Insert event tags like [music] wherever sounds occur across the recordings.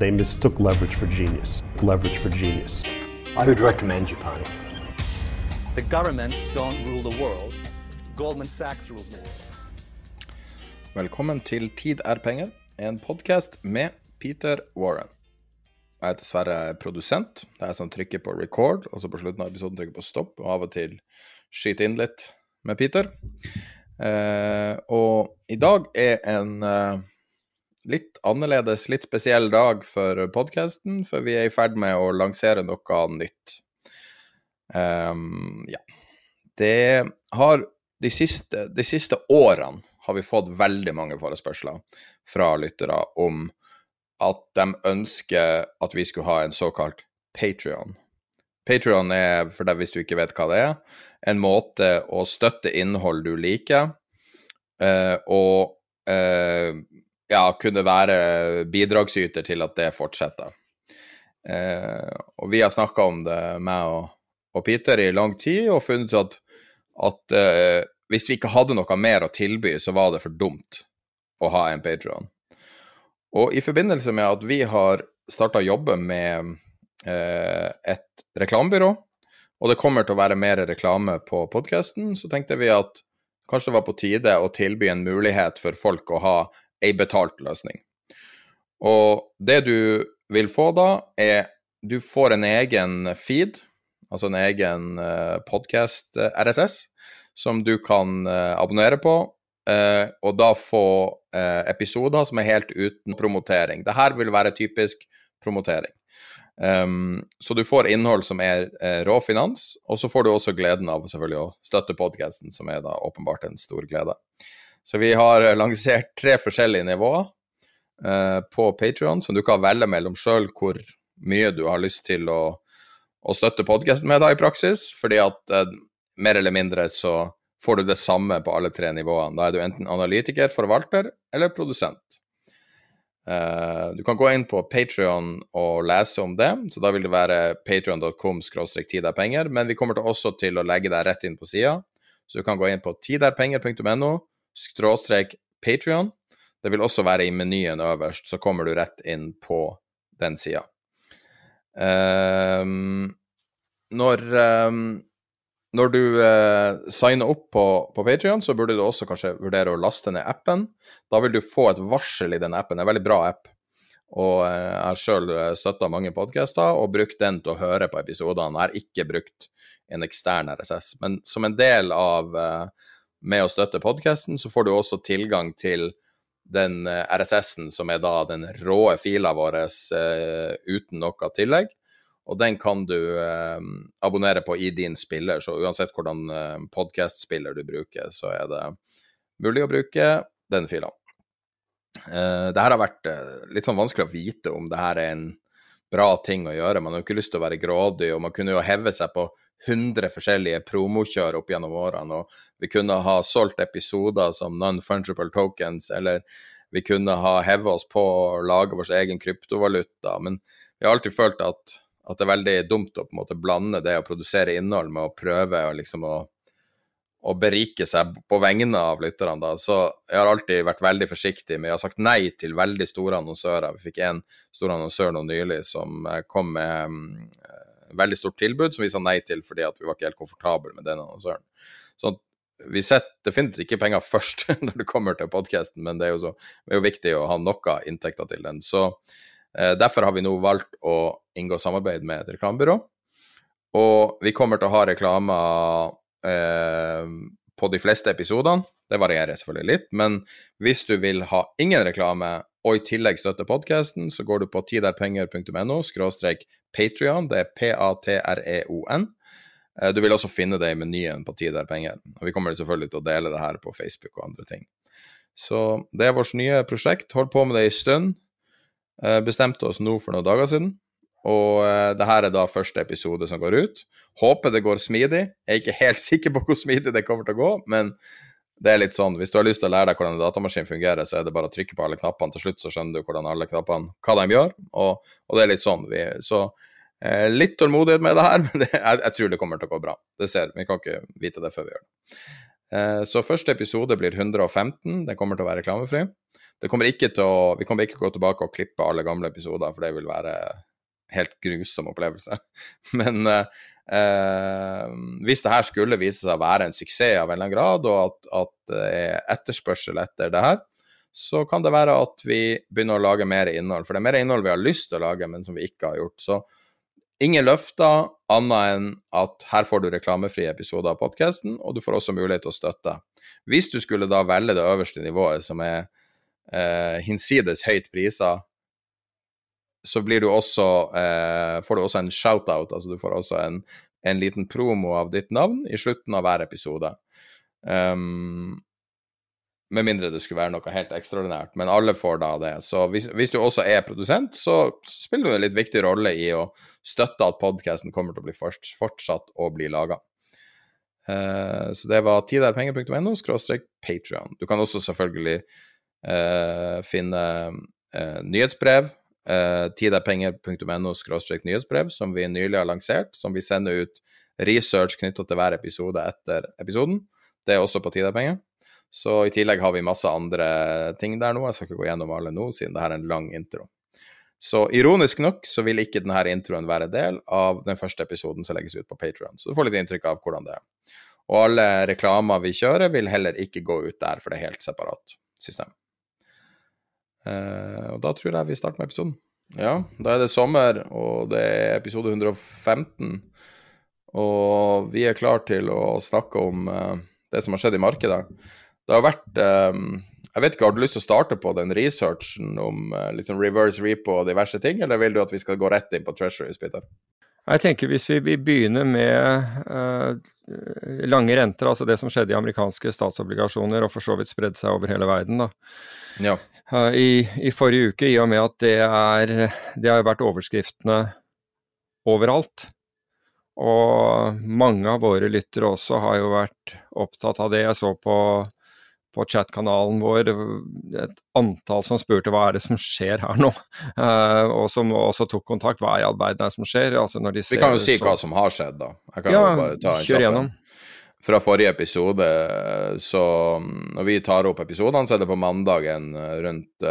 They mistook leverage for genius. Leverage for genius. I would recommend Japan. The governments don't rule the world. Goldman Sachs rules the world. Velkommen til Tid er penger, en podkast med Peter Warren. Jeg er dessverre produsent. Det er jeg som trykker på record, og så på slutten av episoden trykker på stopp, og av og til skyter inn litt med Peter. Eh, og i dag er en eh, litt annerledes, litt spesiell dag for podkasten, for vi er i ferd med å lansere noe nytt. Um, ja. Det har de siste, de siste årene har vi fått veldig mange forespørsler fra lyttere om at de ønsker at vi skulle ha en såkalt Patrion. Patrion er, for deg hvis du ikke vet hva det er, en måte å støtte innhold du liker, eh, og eh, ja, kunne være bidragsyter til at det fortsetter. Eh, og vi har snakka om det, meg og, og, Peter, i lang tid, og funnet ut at, at eh, hvis vi ikke hadde noe mer å tilby, så var det for dumt å ha en Patron. Og i forbindelse med at vi har starta å jobbe med eh, et reklamebyrå, og det kommer til å være mer reklame på podkasten, så tenkte vi at kanskje det var på tide å tilby en mulighet for folk å ha ei betalt løsning. Og det du vil få da, er du får en egen feed, altså en egen eh, podkast eh, RSS, som du kan uh, abonnere på, og da få episoder som er helt uten promotering. Dette vil være typisk promotering. Um, så du får innhold som er rå finans, og så får du også gleden av selvfølgelig å støtte podkasten, som er da åpenbart en stor glede. Så vi har lansert tre forskjellige nivåer eh, på Patrion, som du kan velge mellom sjøl hvor mye du har lyst til å, å støtte podkasten med da i praksis, fordi at eh, mer eller mindre så får du det samme på alle tre nivåene. Da er du enten analytiker, forvalter eller produsent. Uh, du kan gå inn på Patrion og lese om det, så da vil det være patrion.com penger, men vi kommer til også til å legge deg rett inn på sida, så du kan gå inn på tiderpenger.no skråstrek Patrion. Det vil også være i menyen øverst, så kommer du rett inn på den sida. Um, når, um, når du uh, signer opp på, på Patrion, så burde du også kanskje vurdere å laste ned appen. Da vil du få et varsel i den appen. Det er en veldig bra app. Og uh, jeg har sjøl eh, støtta mange podcaster og brukt den til å høre på episodene. Jeg har ikke brukt en ekstern RSS. Men som en del av uh, med å støtte podkasten, så får du også tilgang til den eh, RSS-en som er da den råe fila vår uh, uten noe tillegg. Og den kan du uh, abonnere på i din spiller, så uansett hvordan uh, podkast-spiller du bruker, så er det mulig å bruke den fila. Uh, det her har vært litt sånn vanskelig å vite om det her er en bra ting å gjøre. Man har jo ikke lyst til å være grådig, og man kunne jo heve seg på 100 forskjellige promokjør opp gjennom årene. Og vi kunne ha solgt episoder som non-fungible tokens, eller vi kunne ha hevet oss på å lage vår egen kryptovaluta. Men vi har alltid følt at, at det er veldig dumt å på en måte blande det å produsere innhold med å prøve å liksom å å berike seg på vegne av lytterne. Så jeg har alltid vært veldig forsiktig med Jeg har sagt nei til veldig store annonsører. Vi fikk en stor annonsør nå nylig som eh, kom med um, veldig stort tilbud, som vi sa nei til fordi vi var ikke helt komfortable med den annonsøren. Så vi setter definitivt ikke penger først [laughs] når det kommer til podkasten, men det er, så, det er jo viktig å ha noe inntekter til den. Så eh, Derfor har vi nå valgt å inngå samarbeid med et reklamebyrå. Og vi kommer til å ha reklamer eh, på de fleste episodene. Det varierer selvfølgelig litt, men hvis du vil ha ingen reklame og i tillegg støtte podkasten, så går du på tiderpenger.no skråstrek Patrion. Det er P-A-T-R-E-O-N. Eh, du vil også finne det i menyen på Tid er penger. Og vi kommer selvfølgelig til å dele det her på Facebook og andre ting. Så det er vårt nye prosjekt. Holdt på med det en stund. Eh, bestemte oss nå for noen dager siden. Og eh, det her er da første episode som går ut. Håper det går smidig. Jeg er ikke helt [laughs] sikker på hvor smidig det kommer til å gå, men det er litt sånn, hvis du har lyst til å lære deg hvordan en datamaskin fungerer, så er det bare å trykke på alle knappene. Til slutt så skjønner du hvordan alle knappene, hva de gjør. Og, og det er litt sånn. Vi, så Eh, litt tålmodighet med det her, [laughs] men det, jeg, jeg, tror det kommer til å gå bra. Det ser Vi kan ikke vite det før vi gjør det. Eh, så første episode blir 115. Den kommer til å være reklamefri. Det kommer ikke til å, vi kommer ikke til å gå tilbake og klippe alle gamle episoder, for det vil være helt grusom opplevelse. [laughs] Men eh, eh, hvis det her skulle vise seg å være en suksess av en eller annen grad, og at, det er etterspørsel etter det her, så kan det være at vi begynner å lage mer innhold. For det er mer innhold vi har lyst til å lage, men som vi ikke har gjort. Så Ingen løfter annet enn at her får du reklamefrie episoder av podkasten, og du får også mulighet til å støtte. Hvis du skulle da velge det øverste nivået, som er eh, hinsides høyt priser, så blir du også, eh, får du også en shout-out, altså du får også en, en, liten promo av ditt navn i slutten av hver episode. Um, med mindre det skulle være noe helt ekstraordinært, men alle får da det. Så hvis, hvis du også er produsent, så spiller du en litt viktig rolle i å støtte at podkasten kommer til å bli fortsatt å bli laga. Uh, eh, så det var tiderpenger.no skråstrek Patrion. Du kan også selvfølgelig uh, finne uh, nyhetsbrev. Uh, tiderpenger.no nyhetsbrev, som vi nylig har lansert, som vi sender ut research knytta til hver episode etter episoden. Det er også på tiderpenger. Så i tillegg har vi masse andre ting der nå. Jeg skal ikke gå gjennom alle nå, siden det her er en lang intro. Så ironisk nok så vil ikke denne introen være del av den første episoden som legges ut på Patrion. Så du får litt inntrykk av hvordan det er. Og alle reklamer vi kjører, vil heller ikke gå ut der, for det er helt separat system. Uh, og da tror jeg vi starter med episoden. Ja, da er det sommer, og det er episode 115. Og vi er klar til å snakke om uh, det som har skjedd i markedet det har vært um, Jeg vet ikke, Har du lyst til å starte på den researchen om liksom reverse repo og diverse ting, eller vil du at vi skal gå rett inn på treasuries, Peter? Jeg tenker Hvis vi begynner med uh, lange renter, altså det som skjedde i amerikanske statsobligasjoner, og for så vidt spredde seg over hele verden, da. Ja. Uh, i, i, forrige uke, i og med at det, er, det har vært overskriftene overalt. Og mange av våre lyttere også har jo vært opptatt av det. Jeg så på på chat-kanalen vår et antall som spurte hva er det som skjer her nå, uh, og som også tok kontakt. Hva er i all verden er som skjer? Altså, Vi kan jo si så... hva som har skjedd, da. Jeg kan ja, jo bare ta en kjør gjennom. Fra forrige episode, så når vi tar opp episodene, så er det på mandagen rundt,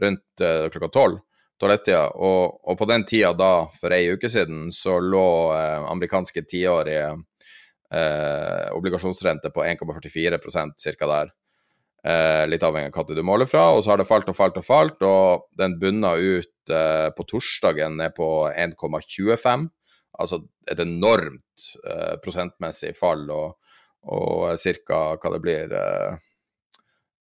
rundt klokka tolv. Og, og på den tida da, for ei uke siden, så lå eh, amerikanske tiårige eh, obligasjonsrente på 1,44 ca. der. Eh, litt avhengig av hva du måler fra. Og så har det falt og falt og falt, og den bunna ut eh, på torsdagen ned på 1,25. Altså et enormt eh, prosentmessig fall, og, og ca. hva det blir eh,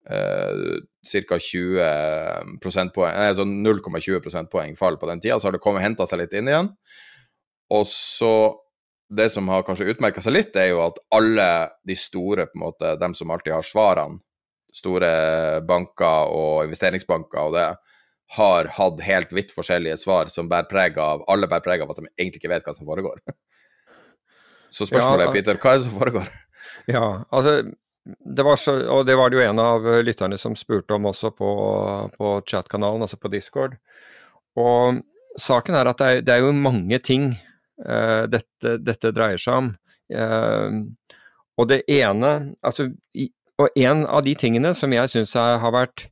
eh Ca. 20 prosentpoeng, altså 0,20 prosentpoeng fall på den tida. Så har det kommet henta seg litt inn igjen. Og så Det som har kanskje utmerka seg litt, er jo at alle de store, på en måte, dem som alltid har svarene, store banker og investeringsbanker og det, har hatt helt vidt forskjellige svar som bærer preg av Alle bærer preg av at de egentlig ikke vet hva som foregår. [laughs] Så spørsmålet er, Peter, hva er det som foregår? [laughs] Ja, altså det var så, og det var det jo en av lytterne som spurte om også på, på chat-kanalen, altså på Discord. Og saken er at det er, det er jo mange ting uh, dette, dette, dreier seg om. Uh, og det ene Altså, i, og en av de tingene som jeg syns har vært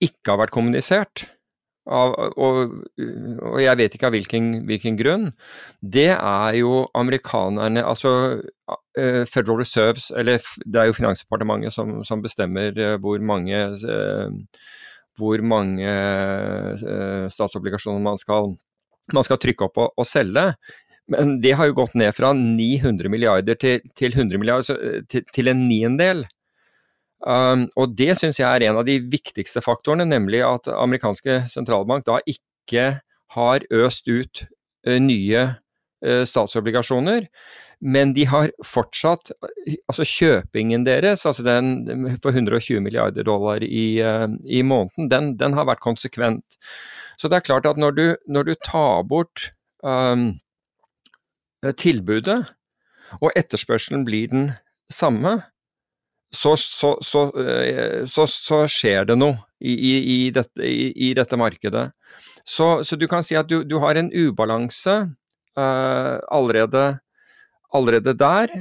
ikke har vært kommunisert, av, og, og, jeg vet ikke av hvilken, hvilken, grunn, det er jo amerikanerne Altså uh, Federal Reserves, eller det er jo Finansdepartementet som, som bestemmer uh, hvor mange, hvor mange statsobligasjoner man skal, man skal, trykke opp og, og, selge. Men det har jo gått ned fra 900 milliarder til, til 100 milliarder, til, til en niendedel. Um, og det syns jeg er en av de viktigste faktorene, nemlig at amerikanske sentralbank da ikke har øst ut uh, nye uh, statsobligasjoner, men de har fortsatt Altså kjøpingen deres, altså den for 120 milliarder dollar i, uh, i måneden, den, den, har vært konsekvent. Så det er klart at når du, når du tar bort um, tilbudet, og etterspørselen blir den samme, så, så, så, eh, så, skjer det noe i, i, i, dette, i dette, markedet. Så, du kan si at du, du har en ubalanse uh, allerede, allerede, der,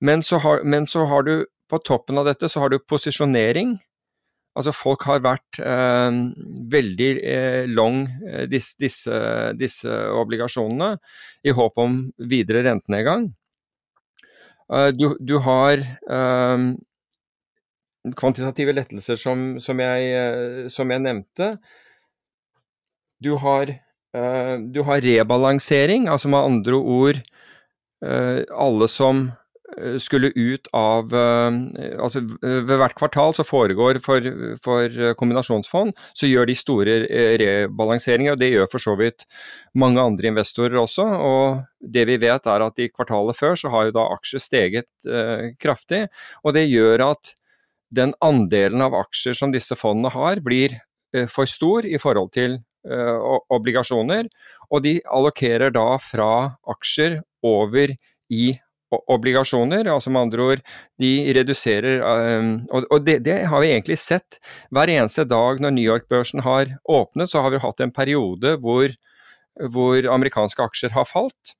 men, har, men så har du på toppen av dette så har du posisjonering. Altså folk har vært eh, veldig eh, long disse, disse, disse, obligasjonene i håp om videre rentenedgang. Du, du, har kvantitative lettelser som, som, jeg, eh, som jeg, nevnte. Du har, uh, du har, rebalansering, altså med andre ord uh, alle som skulle ut av altså Ved hvert kvartal så foregår for, for kombinasjonsfond, så gjør de store rebalanseringer, og det gjør for så vidt mange andre investorer også. og Det vi vet er at i kvartalet før så har jo da aksjer steget kraftig, og det gjør at den andelen av aksjer som disse fondene har, blir eh, for stor i forhold til eh, obligasjoner, og de allokerer da fra aksjer over i obligasjoner, altså med andre ord, de reduserer eh, Og det, det, har vi egentlig sett hver eneste dag når New York-børsen har åpnet, så har vi hatt en periode hvor, hvor amerikanske aksjer har falt.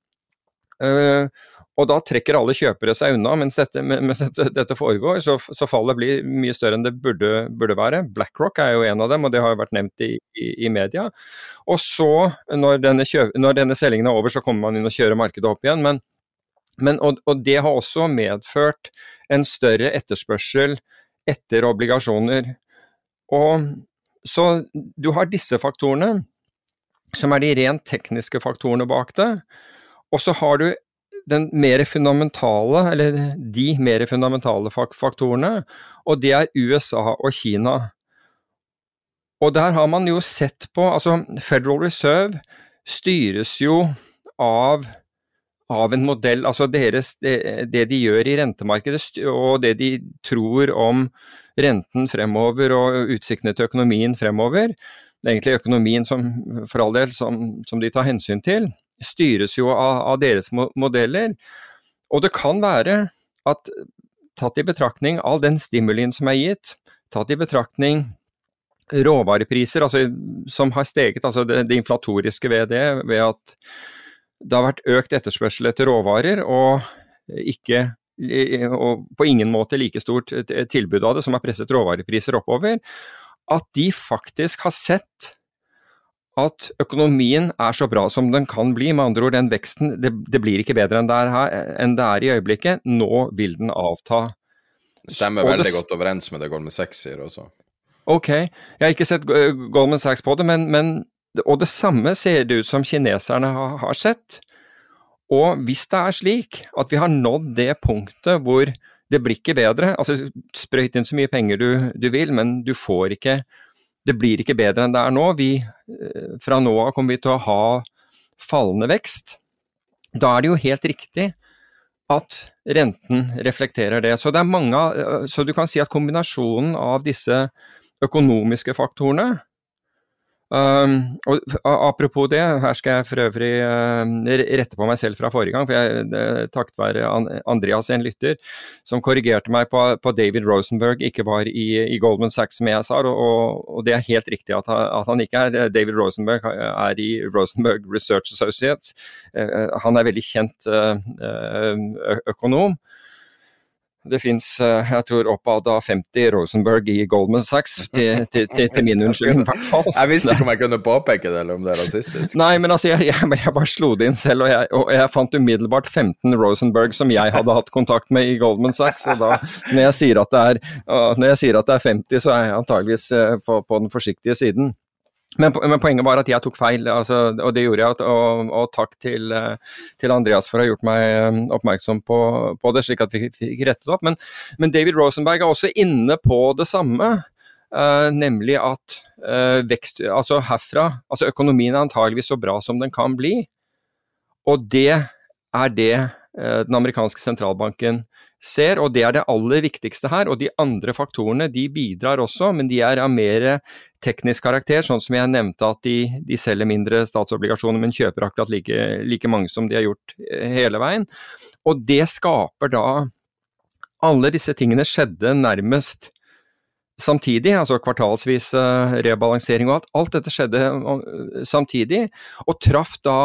Og da trekker alle kjøpere seg unna. Mens dette, mens dette foregår, så, så, fallet blir mye større enn det burde, burde, være. BlackRock er jo en av dem, og det har jo vært nevnt i, i, i media. Og så, når denne, kjøp, når denne, selgingen er over, så kommer man inn og kjører markedet opp igjen. Men, men og, og, det har også medført en større etterspørsel etter obligasjoner. Og så du har disse faktorene, som er de rent tekniske faktorene bak det. Og så har du den mer fundamentale, eller de mer fundamentale faktorene, og det er USA og Kina. Og der har man jo sett på Altså, Federal Reserve styres jo av, av en modell Altså deres, det, det, de gjør i rentemarkedet og det de tror om renten fremover og utsiktene til økonomien fremover. Det er egentlig økonomien som, for all del, som, som de tar hensyn til styres jo av, av deres modeller. Og det kan være at tatt i betraktning all den stimulien som er gitt, tatt i betraktning råvarepriser altså, som har steget, altså det, det, inflatoriske ved det, ved at det har vært økt etterspørsel etter råvarer, og ikke og på ingen måte like stort tilbud av det, som har presset råvarepriser oppover, at de faktisk har sett at økonomien er så bra som den kan bli. Med andre ord, den veksten det, det blir ikke bedre enn det, er her, enn det er i øyeblikket. Nå vil den avta. Det stemmer veldig det, godt overens med det Goldman Sachs sier også. Ok, jeg har ikke sett Goldman Sachs på det, men, men og det samme ser det ut som kineserne har, har sett. Og hvis det er slik at vi har nådd det punktet hvor det blir ikke bedre, altså sprøyt inn så mye penger du, du vil, men du får ikke det blir ikke bedre enn det er nå. Vi, eh, fra nå av kommer vi til å ha fallende vekst. Da er det jo helt riktig at renten reflekterer det. Så, det mange, eh, så du kan si at kombinasjonen av disse økonomiske faktorene Um, og Apropos det, her skal jeg for øvrig uh, rette på meg selv fra forrige gang. for jeg Takket være Andreas, en lytter, som korrigerte meg på, på David Rosenberg ikke var i, i, Goldman Sachs, som jeg sa. Og, og, det er helt riktig at, at, han ikke er. David Rosenberg er i Rosenberg Research Associates. Uh, han er veldig kjent økonom. Det fins, eh, jeg tror, oppad av 50 Rosenberg i Goldman Sachs, til, til, til, til min [laughs] unnskyldning, i hvert fall. Jeg visste ikke om jeg kunne påpeke det, eller om det er rasistisk. Nei, men altså, jeg, jeg, jeg bare slo det inn selv, og jeg, og jeg, fant umiddelbart 15 Rosenberg som jeg hadde hatt kontakt med i Goldman Sachs. Og da, når jeg sier at det er, at det er 50, så er jeg antageligvis eh, på, på den forsiktige siden. Men, men, poenget var at jeg tok feil, altså, og det gjorde jeg. Og, og takk til, eh, til, Andreas for å ha gjort meg eh, oppmerksom på, på det, slik at vi fikk rettet opp. Men, men, David Rosenberg er også inne på det samme. Uh, nemlig at uh, vekst, altså herfra, altså økonomien er antageligvis så bra som den kan bli. Og det er det uh, den amerikanske sentralbanken ser, og det er det aller viktigste her. Og de andre faktorene de bidrar også, men de er av mer teknisk karakter, sånn som jeg nevnte at de, de selger mindre statsobligasjoner, men kjøper akkurat like, like, mange som de har gjort eh, hele veien. Og det skaper da Alle disse tingene skjedde nærmest samtidig, altså kvartalsvis rebalansering og alt. Alt dette skjedde eh, samtidig, og traff da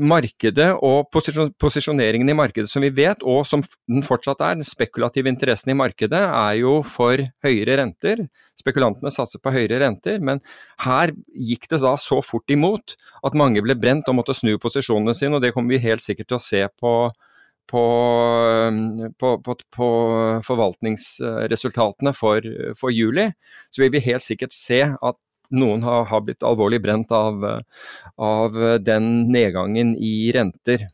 markedet og posisjoneringen i markedet som vi vet, og som den fortsatt er, den spekulative interessen i markedet, er jo for høyere renter. Spekulantene satser på høyere renter, men her gikk det da så fort imot at mange ble brent og måtte snu posisjonene sine, og det kommer vi helt sikkert til å se på på, på, på, på, forvaltningsresultatene for, for, juli, så vil vi helt sikkert se at noen har, har blitt alvorlig brent av, av, den nedgangen i renter.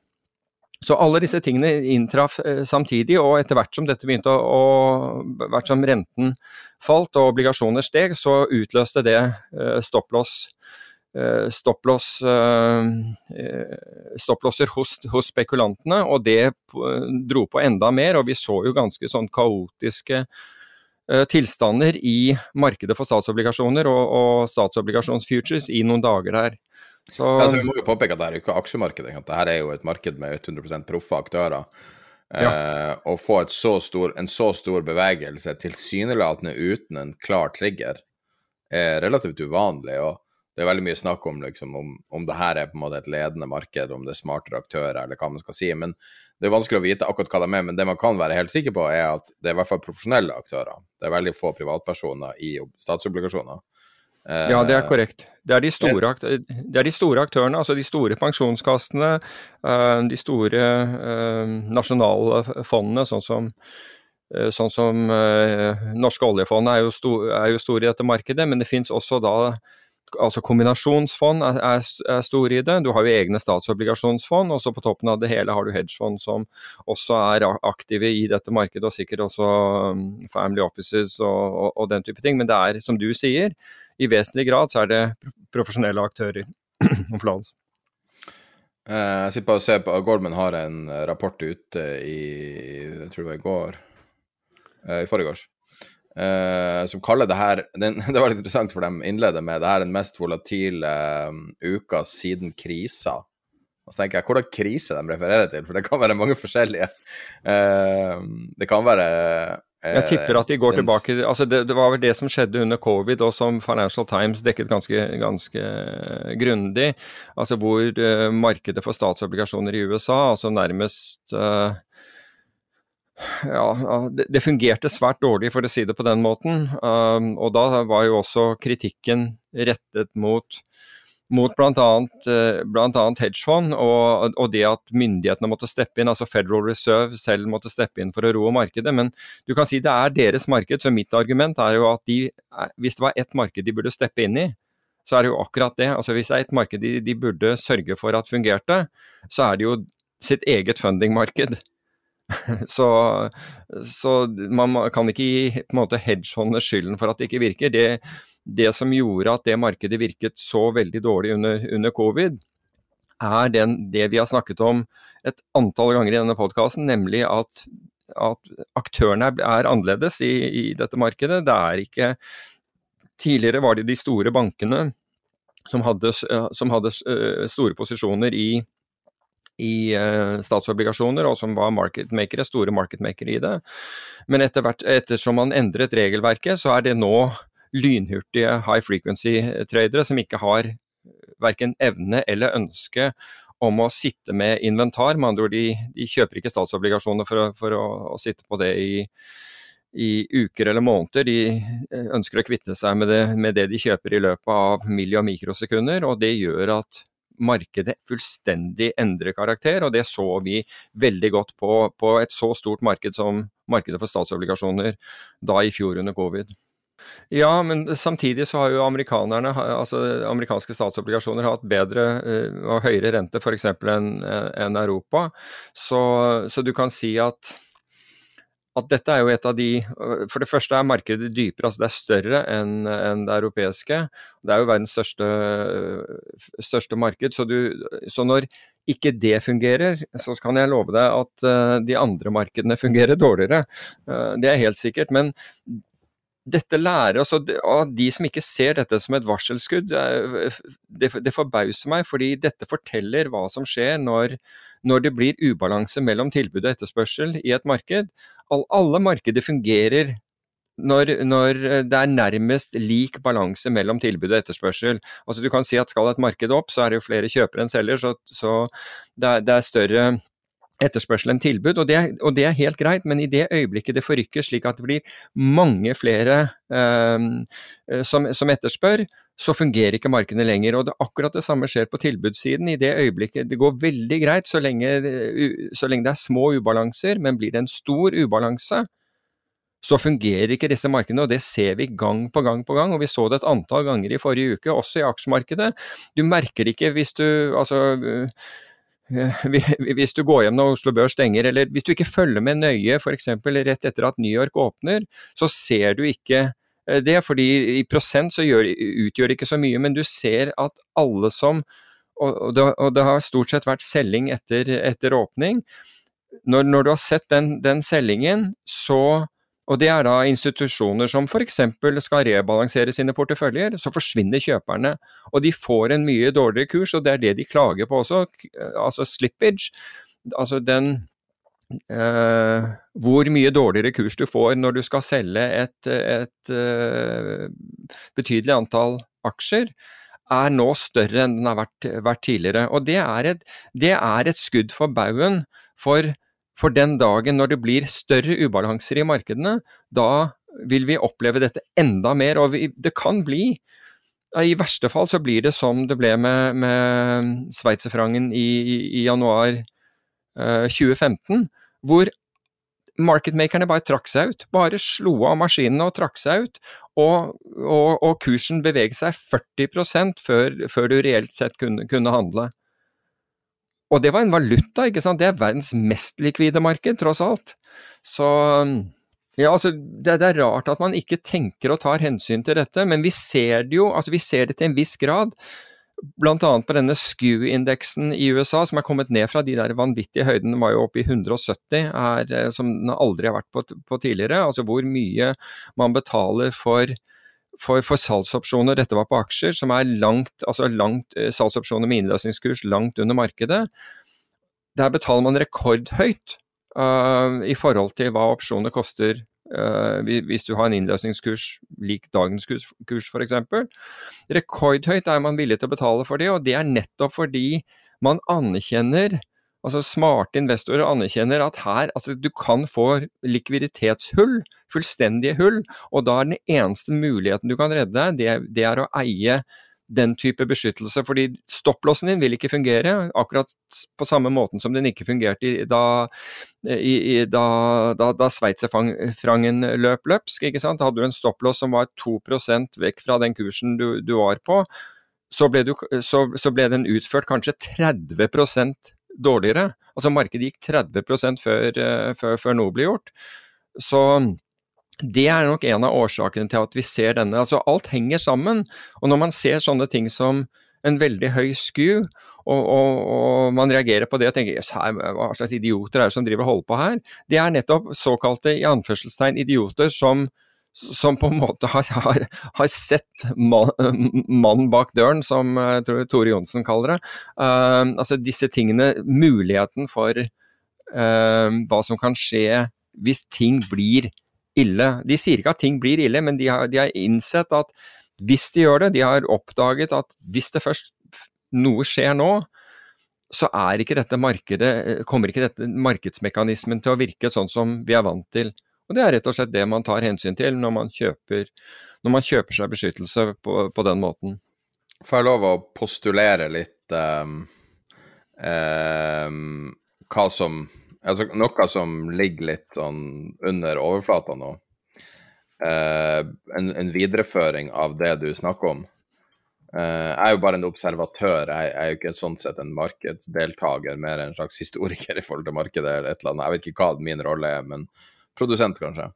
Så alle disse tingene inntraff eh, samtidig, og etter hvert som dette begynte å, å hvert som renten falt og obligasjoner steg, så utløste det eh, stopplås eh, stopplås, stopplåser hos, hos, spekulantene, og det dro på enda mer. Og vi så jo ganske sånn kaotiske Eh, tilstander i markedet for statsobligasjoner og, og statsobligasjonsfutures i noen dager der. Så, altså, vi må jo påpeke at dette er ikke aksjemarkedet. Dette er jo et marked med 100 proffe aktører. Ja. Eh, å få så stor, en så stor bevegelse tilsynelatende uten en klar trigger er relativt uvanlig. og det er veldig mye snakk om, liksom, om, om det her er på en måte et ledende marked, om det er smartere aktører, eller hva man skal si. Men det er vanskelig å vite akkurat hva de er. Men det man kan være helt sikker på, er at det er i hvert fall profesjonelle aktører. Det er veldig få privatpersoner i statsobligasjoner. Eh, ja, det er korrekt. Det er, de store, det er de store aktørene, altså de store pensjonskassene, eh, de store nasjonalfondene, nasjonale fondene, sånn som Sånn som norske oljefond er jo, stor, er jo store i dette markedet, men det finnes også da altså Kombinasjonsfond er, er, store i det. Du har jo egne statsobligasjonsfond, og så på toppen av det hele har du hedgefond som også er aktive i dette markedet, og sikkert også um, family offices og, og, og, den type ting. Men det er, som du sier, i vesentlig grad så er det profesjonelle aktører. [clears throat] Eh, jeg sitter bare og ser på Goldman har en rapport ute i jeg tror det var i går, eh, i forrige års Uh, som kaller det her [laughs] den, Det var litt interessant, for de innleder med det her den mest volatile um, uka siden krisa. Og så tenker jeg, Hvordan krise de refererer til? For det kan være mange forskjellige. Uh, det kan være uh, Jeg tipper at de går tilbake altså det, det, var vel det som skjedde under covid, og som Financial Times dekket ganske, ganske grundig. Altså hvor markedet for statsobligasjoner i USA altså nærmest ja, det, fungerte svært dårlig, for å si det på den måten. Um, og da var jo også kritikken rettet mot, mot bl.a. Uh, hedgefond, og, og, det at myndighetene måtte steppe inn, altså Federal Reserve selv måtte steppe inn for å roe markedet. Men du kan si det er deres marked, så mitt argument er jo at de, hvis det var ett marked de burde steppe inn i, så er det jo akkurat det. Altså Hvis det er et marked de, de burde sørge for at fungerte, så er det jo sitt eget fundingmarked. [laughs] så, så, man kan ikke gi på en måte hedgehåndene skylden for at det ikke virker. Det, det, som gjorde at det markedet virket så veldig dårlig under, under covid, er den, det vi har snakket om et antall ganger i denne podkasten, nemlig at, at, aktørene er annerledes i, i, dette markedet. Det er ikke Tidligere var det de store bankene som hadde, som hadde store posisjoner i i uh, statsobligasjoner, og som var marketmakere, store marketmakere i det. Men etter hvert, ettersom man endret regelverket, så er det nå lynhurtige high frequency-tradere som ikke har verken evne eller ønske om å sitte med inventar. Med andre ord, de, de kjøper ikke statsobligasjoner for, å, for å, å sitte på det i, i uker eller måneder. De eh, ønsker å kvitte seg med det, med det de kjøper i løpet av milli- og mikrosekunder, og det gjør at markedet fullstendig endrer karakter, og det så vi veldig godt på, på et så stort marked som markedet for statsobligasjoner da i fjor under covid. Ja, men samtidig så har jo amerikanerne, altså amerikanske statsobligasjoner hatt bedre uh, og høyere rente f.eks. enn en Europa. Så, så, du kan si at at dette er jo et av de For det første er markedet dypere, altså det er større enn en det europeiske. Det er jo verdens største, største marked. Så, du, så, når ikke det fungerer, så kan jeg love deg at uh, de andre markedene [laughs] fungerer dårligere. Det er helt sikkert. Men dette lærer oss, og de som ikke ser dette som et varselskudd, det, det forbauser meg, fordi dette forteller hva som skjer når, når, det blir ubalanse mellom tilbud og etterspørsel i et marked. All, alle markeder fungerer når, når, det er nærmest lik balanse mellom tilbud og etterspørsel. Altså Du kan si at skal et marked opp, så er det jo flere kjøpere enn selger, så, så det, er, det er større etterspørsel enn tilbud, og det, og det, er, helt greit, men i det øyeblikket det forrykker slik at det blir mange flere eh, som, som, etterspør, så fungerer ikke markedet lenger. og det, Akkurat det samme skjer på tilbudssiden. I det øyeblikket det går veldig greit så lenge, så lenge det er små ubalanser, men blir det en stor ubalanse, så fungerer ikke disse markedene, og det ser vi gang på gang på gang. Og vi så det et antall ganger i forrige uke, også i aksjemarkedet. Du merker det ikke hvis du altså hvis du går hjem når Oslo Børs stenger, eller hvis du ikke følger med nøye f.eks. rett etter at New York åpner, så ser du ikke eh, det. fordi i prosent så gjør, utgjør det ikke så mye, men du ser at alle som Og det, og det har stort sett vært selging etter, etter åpning. Når, når, du har sett den, den selgingen, så og det er da institusjoner som f.eks. skal rebalansere sine porteføljer, så forsvinner kjøperne. Og de får en mye dårligere kurs, og det er det de klager på også. Altså slippage. Altså den eh, Hvor mye dårligere kurs du får når du skal selge et, et eh, betydelig antall aksjer er nå større enn den har vært, vært tidligere. Og det er, et, det er et skudd for baugen for for den dagen når det blir større ubalanser i markedene, da vil vi oppleve dette enda mer. Og vi, det kan bli I verste fall så blir det som det ble med, med sveitserfrangen i, i, i, januar eh, 2015, hvor marketmakerne bare trakk seg ut. Bare slo av maskinene og trakk seg ut. Og, og, og kursen beveget seg 40% før, før du reelt sett kunne, kunne handle. Og det var en valuta, ikke sant. Det er verdens mest likvide marked, tross alt. Så ja, altså, det, det, er rart at man ikke tenker og tar hensyn til dette, men vi ser det jo, altså vi ser det til en viss grad. Blant annet på denne SKU-indeksen i USA, som er kommet ned fra de der vanvittige høydene, var jo oppe i 170, er, eh, som den aldri har vært på, på tidligere. Altså hvor mye man betaler for for, for, salgsopsjoner, dette var på aksjer, som er langt, altså langt eh, salgsopsjoner med innløsningskurs langt under markedet, der betaler man rekordhøyt uh, i forhold til hva opsjoner koster uh, hvis du har en innløsningskurs lik dagens kurs, kurs f.eks. Rekordhøyt er man villig til å betale for det, og det er nettopp fordi man anerkjenner Altså Smarte investorer anerkjenner at her, altså du kan få likviditetshull, fullstendige hull, og da er den eneste muligheten du kan redde deg, det, det er å eie den type beskyttelse, fordi stopplåsen din vil ikke fungere, akkurat på samme måten som den ikke fungerte i, da, i, i, da, da, da sveitserfrangen løp løpsk. ikke sant? Hadde du en stopplås som var 2% vekk fra den kursen du, du var på, så ble, du, så, så ble, den utført kanskje 30 dårligere. Altså markedet gikk 30 før, eh, før, før noe ble gjort. Så det er nok en av årsakene til at vi ser denne. Altså alt henger sammen. Og når man ser sånne ting som en veldig høy sku, og, og, og man reagerer på det og tenker hva slags idioter er det som driver og holder på her? Det er nettopp såkalte i anførselstegn idioter som som på en måte har, har, har sett mannen man bak døren, som jeg tror Tore Johnsen kaller det. Uh, altså disse tingene, muligheten for uh, hva som kan skje hvis ting blir ille. De sier ikke at ting blir ille, men de har, de har innsett at hvis de gjør det, de har oppdaget at hvis det først noe skjer nå, så er ikke dette markedet, kommer ikke dette markedsmekanismen til å virke sånn som vi er vant til. Og Det er rett og slett det man tar hensyn til når man kjøper, når man kjøper seg beskyttelse på, på, den måten. Får jeg lov å postulere litt um, um, hva som Altså noe som ligger litt sånn under overflata nå. Uh, en, en, videreføring av det du snakker om. Uh, jeg er jo bare en observatør, jeg, jeg er jo ikke sånn sett en markedsdeltaker, mer en slags historiker i forhold til markedet eller et eller annet. Jeg vet ikke hva min rolle er, men produsent, kanskje.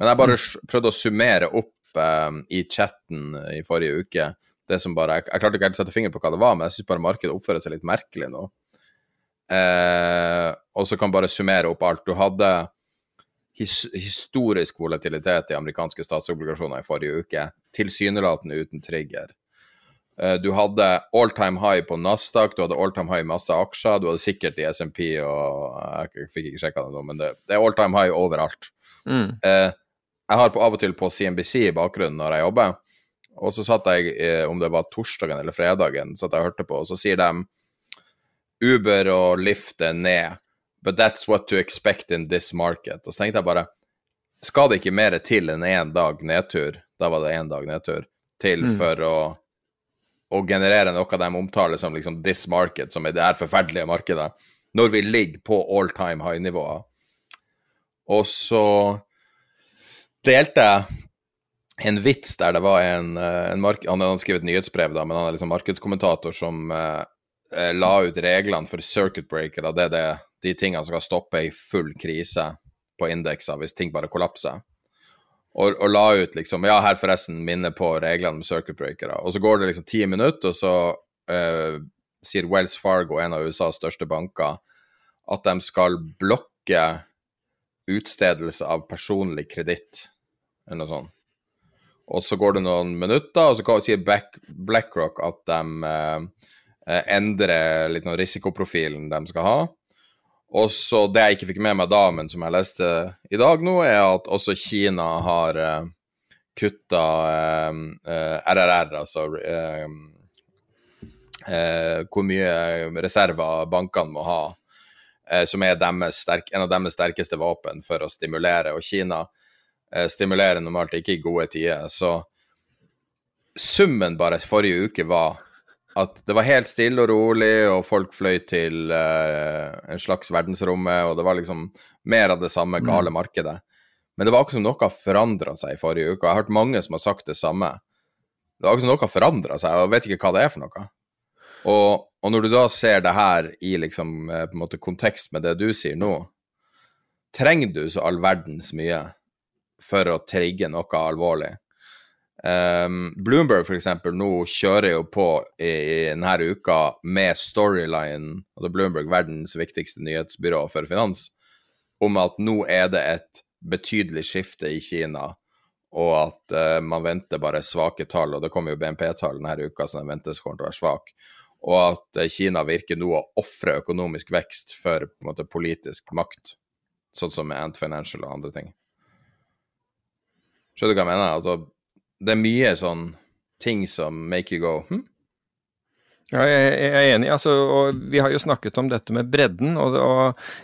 Men jeg bare mm. prøvde å summere opp eh, i chatten i forrige uke det som bare Jeg, jeg klarte ikke helt å sette finger på hva det var, men jeg syns bare markedet oppfører seg litt merkelig nå. Eh, og så kan bare summere opp alt. Du hadde his, historisk volatilitet i amerikanske statsobligasjoner i forrige uke, tilsynelatende uten trigger. Eh, du hadde all time high på Nasdaq, du hadde all time high i masse aksjer, du hadde sikkert i SMP og Jeg fikk ikke sjekka det nå, men det, det, er all time high overalt. Mm. Eh, jeg har på, av og til på CNBC i bakgrunnen når jeg jobber, og så satt jeg, eh, om det var torsdagen eller fredagen, satt jeg og hørte på, og så sier de Uber og Lyft er ned, but that's what to expect in this market. Og så tenkte jeg bare, skal det ikke mer til enn én dag nedtur, da var det én dag nedtur, til mm. for å, å, generere noe de omtaler som liksom this market, som er det her forferdelige markedet, når vi ligger på all time high-nivåer. Og så delte jeg en vits der det var en, eh, en Han hadde skrevet nyhetsbrev, da, men han er liksom markedskommentator som uh, Eh, la ut reglene for circuit breaker, da, det er det, de tingene som skal stoppe i full krise på indekser hvis ting bare kollapser. Og, og, la ut liksom Ja, her forresten minner på reglene med circuit breakere. Og så går det liksom ti minutter, og så uh, sier Wells Fargo, en av USAs største banker, at de skal blokke utstedelse av personlig kreditt, eller noe sånt. Og så går det noen minutter, og så sier BlackRock at de uh, endrer litt noe risikoprofilen de skal ha. Og Det jeg ikke fikk med meg da, men som jeg leste i dag nå, er at også Kina har uh, kutta uh, uh, RRR, altså hvor mye reserver bankene må ha, som er sterk, en av deres sterkeste våpen for å stimulere. Og Kina stimulerer normalt ikke i gode tider. Så summen bare forrige uke var at det var helt stille og rolig, og folk fløy til uh, en slags verdensrommet, og det var liksom mer av det samme mm. gale markedet. Men det var akkurat som noe forandra seg i forrige uke. Jeg har hørt mange som har sagt det samme. Det var akkurat som noe forandra seg, og jeg vet ikke hva det er for noe. Og, og når du da ser det her i liksom, eh, måte kontekst med det du sier nå, trenger du så all verdens mye for å trigge noe alvorlig? Um, Bloomberg eksempel, nå kjører jo på i, i, denne uka med storyline, altså Bloomberg, verdens viktigste nyhetsbyrå for finans, om at nå er det et betydelig skifte i Kina, og at uh, man venter bare svake tall, og det kommer jo BNP-tall denne uka som de ventes kommer til å være svak, og at uh, Kina virker nå å ofre økonomisk vekst for på en måte, politisk makt, sånn som med Ant Financial og andre ting. Skjønner du hva jeg mener? Altså det er mye sånn ting som make you go hm? Ja, jeg er enig. Altså, og vi har jo snakket om dette med bredden, og,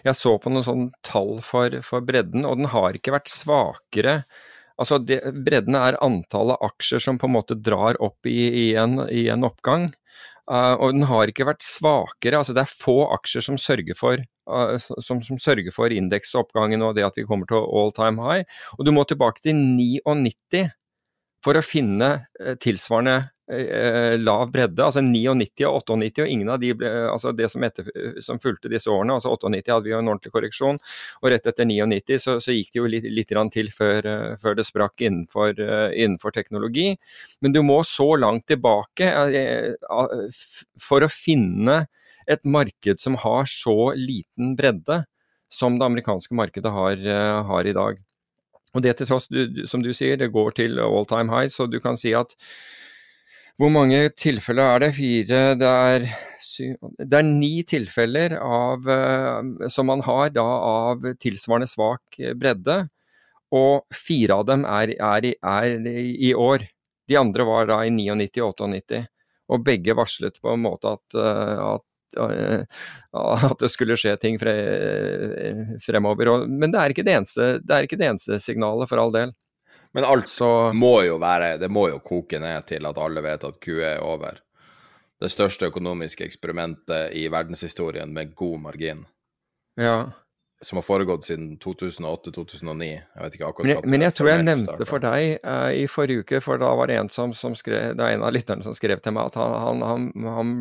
jeg så på noen sånn tall for, for, bredden, og den har ikke vært svakere. Altså, det, Bredden er antallet aksjer som på en måte drar opp i, i, en, i en, oppgang. Uh, og den har ikke vært svakere. altså Det er få aksjer som sørger for, uh, som, som sørger for indeksoppgangen og det at vi kommer til all time high. Og du må tilbake til 99 for å finne eh, tilsvarende eh, lav bredde, altså 99 og 98, og ingen av de ble, altså det som, etter, som, fulgte disse årene, altså 98 hadde vi jo en ordentlig korreksjon, og rett etter 99 så, så gikk det jo litt, litt til før, før, det sprakk innenfor, innenfor, teknologi. Men du må så langt tilbake for å finne et marked som har så liten bredde som det amerikanske markedet har, har i dag. Og det til tross, du, som du sier, det går til all time high, så du kan si at hvor mange tilfeller er det? Fire Det er, det er ni tilfeller av, uh, som man har da av tilsvarende svak bredde, og fire av dem er, er, er i år. De andre var da i 99 og 98, og begge varslet på en måte at, uh, at [laughs] at det skulle skje ting fre, fremover. Og, men det er, det, eneste, det er ikke det eneste signalet, for all del. Men alt Så, må jo være Det må jo koke ned til at alle vet at QE er over. Det største økonomiske eksperimentet i verdenshistorien med god margin. Ja som har foregått siden 2008-2009. Jeg vet ikke akkurat Men, men jeg tror jeg nevnte for deg uh, i forrige uke, for da var det en som, som skrev, det er en av lytterne som skrev til meg at han, han,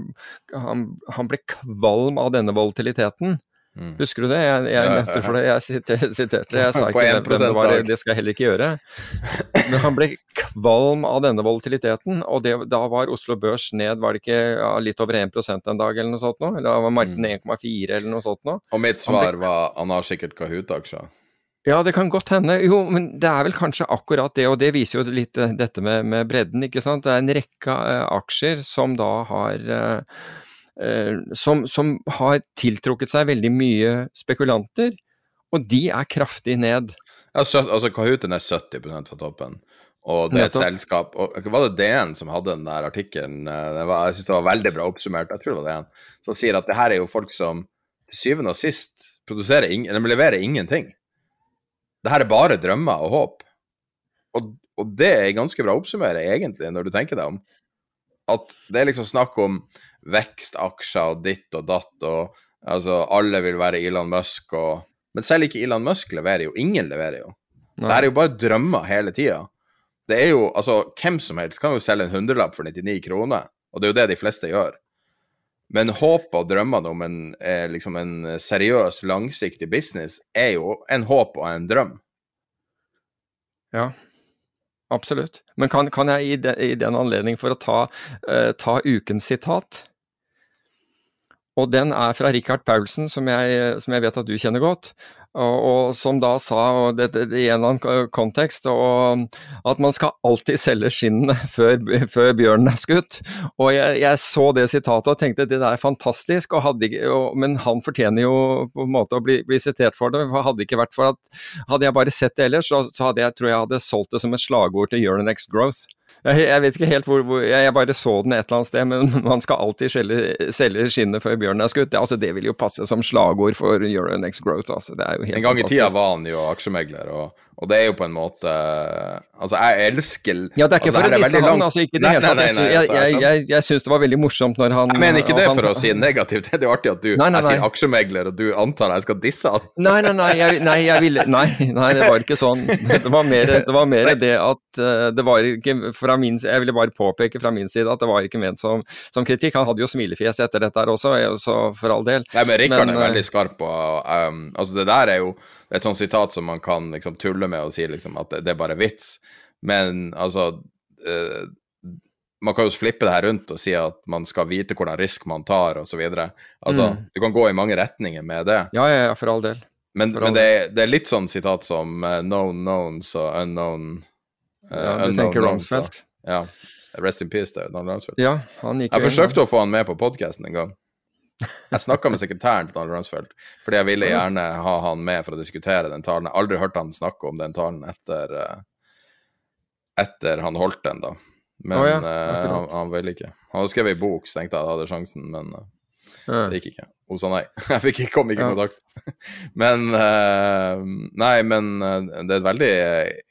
han, han ble kvalm av denne volatiliteten. Mm. Husker du det? Jeg, jeg nevnte for det, jeg siterte. Jeg [laughs] sa ikke det, det, var, det skal jeg heller ikke gjøre. Men han ble kvalm av denne volatiliteten, og det, da var Oslo Børs ned var det ikke ja, litt over 1% en dag eller noe sånt nå? Eller var markedet 1,4 mm. eller noe sånt nå? Og mitt svar var han har sikkert Kahoot-aksjer. Ja, det kan godt hende. Jo, men det er vel kanskje akkurat det, og det viser jo litt eh, dette med, med bredden, ikke sant. Det er en rekke uh, aksjer som da har uh, som, som, har tiltrukket seg veldig mye spekulanter, og de er kraftig ned. Ja, altså Kahooten er 70% fra toppen, og det er et selskap og Var det DN som hadde den der artikkelen? Eh, jeg syns det var veldig bra oppsummert, jeg tror det var DN, som sier at det her er jo folk som til syvende og sist produserer ing, de leverer ingenting. Det her er bare drømmer og håp. Og, og det er ganske bra å oppsummere, egentlig, når du tenker deg om. At det er liksom snakk om vekstaksjer og ditt og datt, og altså alle vil være Elon Musk og Men selv ikke Elon Musk leverer jo. Ingen leverer jo. Nei. Det er jo bare drømmer hele tida. Det er jo Altså, hvem som helst kan jo selge en hundrelapp for 99 kroner, og det er jo det de fleste gjør. Men håpet og drømmene om en, eh, liksom en seriøs, langsiktig business er jo en håp og en drøm. Ja, absolutt. Men kan, kan jeg i, de, i, den anledning, for å ta, uh, ta ukens sitat og den er fra Richard Paulsen, som jeg, som jeg vet at du kjenner godt. Og, som da sa, og det, det, i en annen kontekst, og, at man skal alltid selge skinnene [laughs] før, før bjørnen er skutt. Og jeg, jeg, så det sitatet og tenkte det der er fantastisk, og hadde, og, men han fortjener jo på en måte å bli, bli sitert for det. for Hadde ikke vært for at, hadde jeg bare sett det ellers, så, så hadde jeg tror jeg hadde solgt det som et slagord til Euronex growth. Jeg, jeg, vet ikke helt hvor, hvor jeg, bare så den et eller annet sted, men [laughs] man skal alltid selge, selge skinnet før bjørnen er skutt. Det, altså, det vil jo passe som slagord for Euronex Growth. Altså. Det er jo en gang i tida var han jo aksjemegler, og, og, det er jo på en måte Altså, jeg elsker Ja, det er ikke altså, for å disse han, altså, ikke det hele tatt. Jeg, jeg, jeg, jeg syns det var veldig morsomt når han Jeg mener ikke det han, for å si negativt, det er jo artig at du nei, nei, nei. Jeg sier aksjemegler, og du antar jeg skal disse han. Nei, nei, nei, jeg, nei, jeg ville Nei, nei, det var ikke sånn. Det var mer det, var mer det at uh, det var ikke fra min Jeg ville bare påpeke fra min side at det var ikke ment som, som kritikk. Han hadde jo smilefjes etter dette her også, så for all del. Nei, men Rikard er veldig skarp og um, Altså, det der er jo et sånt sitat som man kan liksom tulle med og si liksom at det, det er bare vits. Men altså uh, Man kan jo flippe det her rundt og si at man skal vite hvordan risk man tar, osv. Altså, mm. du kan gå i mange retninger med det. Ja, ja, ja for all del. Men, men det, er, det, er, litt sånn sitat som uh, known knowns og unknown uh, Ja, du tenker Rumsfeldt? Ja. Rest in peace, der, Donald Rumsfeld. Ja, han gikk jeg forsøkte å få han med på podkasten en gang. Jeg snakka med sekretæren til Donald Rumsfeld, fordi jeg ville gjerne ha han med for å diskutere den talen. Jeg har aldri hørt han snakke om den talen etter, uh, etter han holdt den, da. Men oh, ja. uh, han, han, ville ikke. Han hadde skrevet ei bok, så tenkte jeg at jeg hadde sjansen, men uh, ja. det gikk ikke. Hun sa nei. [laughs] Jeg fikk kom ikke i kontakt. [laughs] men Nei, men det er et veldig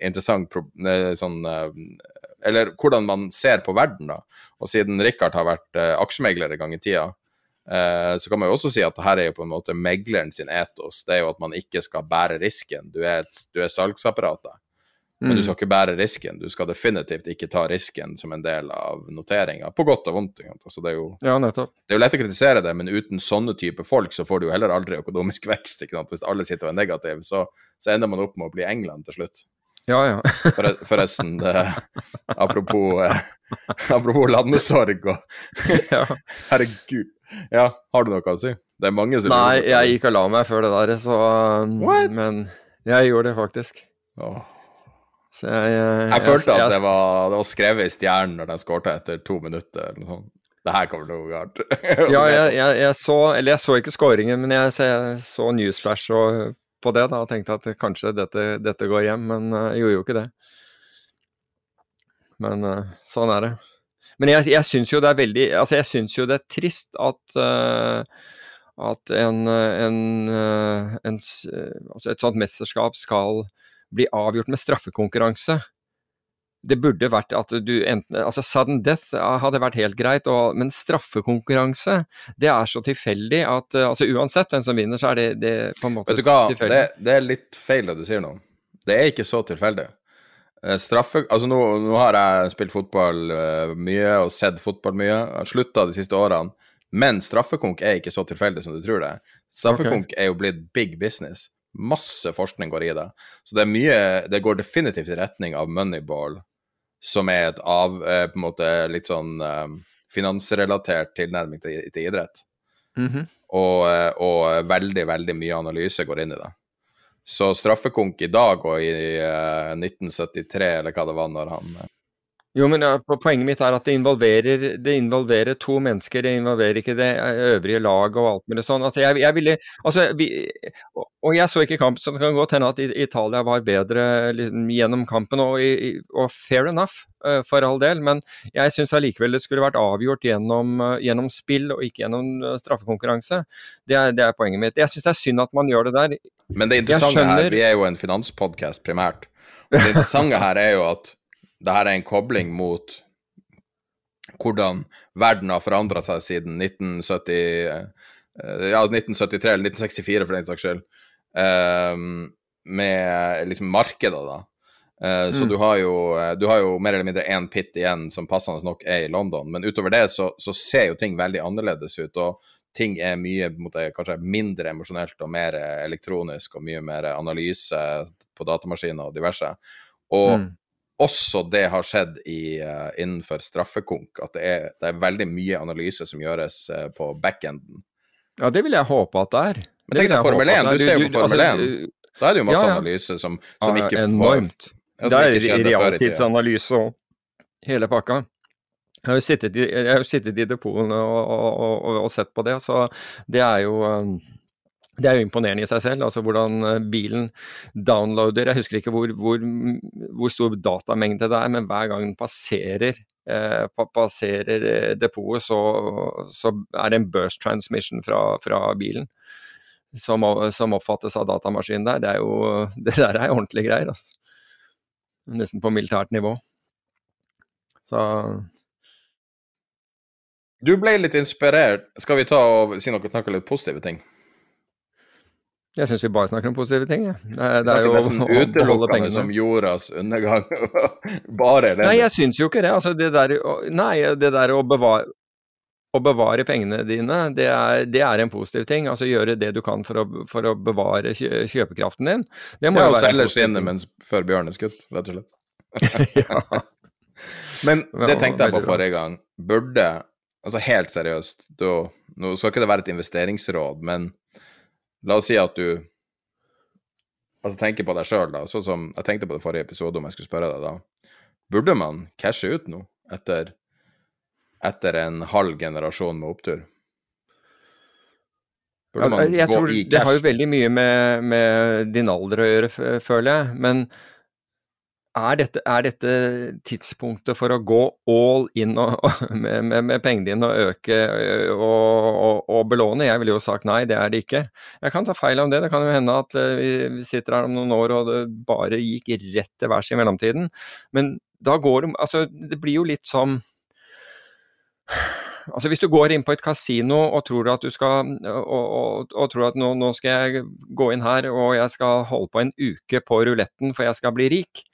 interessant sånn Eller hvordan man ser på verden, da. Og siden Richard har vært aksjemegler en gang i tida, Eh, så kan man jo også si at her er jo på en måte megleren sin etos. Det er jo at man ikke skal bære risken. Du er, et, du er salgsapparatet, men mm. du skal ikke bære risken. Du skal definitivt ikke ta risken som en del av noteringa, på godt og vondt. Altså, det, er jo, ja, det, er jo, lett å kritisere det, men uten sånne type folk så får du jo heller aldri økonomisk [laughs] vekst. Hvis alle sitter og er negative, så, så ender man opp med å bli England til slutt. Ja, ja. [laughs] Forresten, det, apropos, eh, [laughs] apropos landesorg og [laughs] Herregud. Ja, har du noe å si? Det er mange som Nei, jeg gikk og la meg før det der, så What? Men jeg gjorde det faktisk. Oh. Så jeg, jeg, jeg følte jeg, at det var, det var, skrevet i stjernen når de skårte etter to minutter. eller noe sånt. Det her kommer til å gå galt. ja, jeg, så Eller jeg så ikke skåringen, men jeg, så Newsflash og, på det da, og tenkte at kanskje dette, dette går hjem, men uh, jeg gjorde jo ikke det. Men uh, sånn er det. Men jeg, jeg syns jo det er veldig Altså, jeg syns jo det er trist at uh, at en, en, en, altså et sånt mesterskap skal bli avgjort med straffekonkurranse. Det burde vært at du enten Altså, sudden death hadde vært helt greit, og, men straffekonkurranse, det er så tilfeldig at altså Uansett hvem som vinner, så er det, det på en måte Vet du hva, tilfeldig. det, det er litt feil det du sier nå. Det er ikke så tilfeldig. Eh, Straffe Altså, nå, nå har jeg spilt fotball uh, mye og sett fotball mye. Slutta de siste årene. Men straffekonk er ikke så tilfeldig som du tror det. Straffekonk okay. er jo blitt big business. Masse forskning går i det. Så det er mye Det går definitivt i retning av Moneyball, som er et av eh, på en måte litt sånn eh, finansrelatert tilnærming til, til idrett. Mm -hmm. og, og, veldig, veldig mye analyse går inn i det. Så straffekonk i dag og i eh, 1973, eller hva det var når han jo, men Poenget mitt er at det involverer, det involverer, to mennesker, det involverer ikke det øvrige laget og alt mulig sånn. Altså, jeg, jeg ville, altså, vi, og jeg så ikke kampen, så det kan godt hende at Italia var bedre liksom, gjennom kampen, og, og, fair enough, uh, for all del. Men jeg syns allikevel det skulle vært avgjort gjennom, uh, gjennom spill og ikke gjennom straffekonkurranse. Det er, det er, poenget mitt. Jeg syns det er synd at man gjør det der. Men det interessante skjønner... her, vi er jo en finanspodkast primært. Det interessante her er jo at det her er en kobling mot hvordan verden har forandra seg siden 1970, eh, ja, 1973 eller 1964, for den saks skyld, um, med liksom markeder, da. Så mm. Du har, jo, du har jo mer eller mindre én pit igjen som passende nok er i London, men utover det så, så ser jo ting veldig annerledes ut. og ting er mye måte, kanskje mindre emosjonelt og mer elektronisk og mye mer analyse på datamaskiner og diverse. Og mm også det har skjedd i, uh, innenfor straffekonk, at det er, det er, veldig mye analyse som gjøres uh, på backenden. Ja, det vil jeg håpe at det er. Men tenk deg Formel 1, du, ser jo på Formel 1. Altså, da er det jo masse ja, ja. analyse som, som ja, ikke enormt. får Det er realtidsanalyse og hele pakka. Jeg har jo sittet i, sittet i depotene og, og, og, og, sett på det, så det er jo um, det er jo imponerende i seg selv, altså hvordan eh, bilen downloader Jeg husker ikke hvor, hvor, hvor stor datamengde det er, men hver gang den passerer, eh, passerer eh, depotet, så, så, er det en burst transmission fra, fra bilen som, som, oppfattes av datamaskinen der. Det, jo, [laughs] det der er ordentlige greier. Altså. Nesten på militært nivå. Så Du ble litt inspirert. Skal vi ta og si noe, snakke litt positive ting? Jeg syns vi bare snakker om positive ting. Ja. Det, det er jo nesten [laughs] utelukkende som jordas undergang. [laughs] bare det. Nei, jeg syns jo ikke det. Altså, det der, nei, det der å bevare, å bevare pengene dine, det er, det er, en positiv ting. Altså gjøre det du kan for å, for å bevare kjøpekraften din. Det må ja, og selge skinnet mens før bjørnen er skutt, rett og slett. [laughs] ja. Men det tenkte jeg på forrige gang. Burde, altså helt seriøst, da, nå skal ikke det være et investeringsråd, men La oss si at du altså tenker på deg sjøl, da. Sånn som jeg tenkte på det forrige episode, om jeg skulle spørre deg da. Burde man cashe ut nå, etter, etter en halv generasjon med opptur? Burde man jeg, jeg gå tror, i cash? Det har jo veldig mye med, med din alder å gjøre, føler jeg. Men er dette, er dette, tidspunktet for å gå all in og, [laughs] med, med, med, pengene dine og øke og, og, og, belåne? Jeg ville jo sagt nei, det er det ikke. Jeg kan ta feil om det. Det kan jo hende at vi sitter her om noen år og det bare gikk rett til værs i mellomtiden. Men da går det Altså, det blir jo litt som Altså Hvis du går inn på et kasino og tror at du skal og, og tror at nå, nå, skal jeg gå inn her og jeg skal holde på en uke på ruletten for jeg skal bli rik,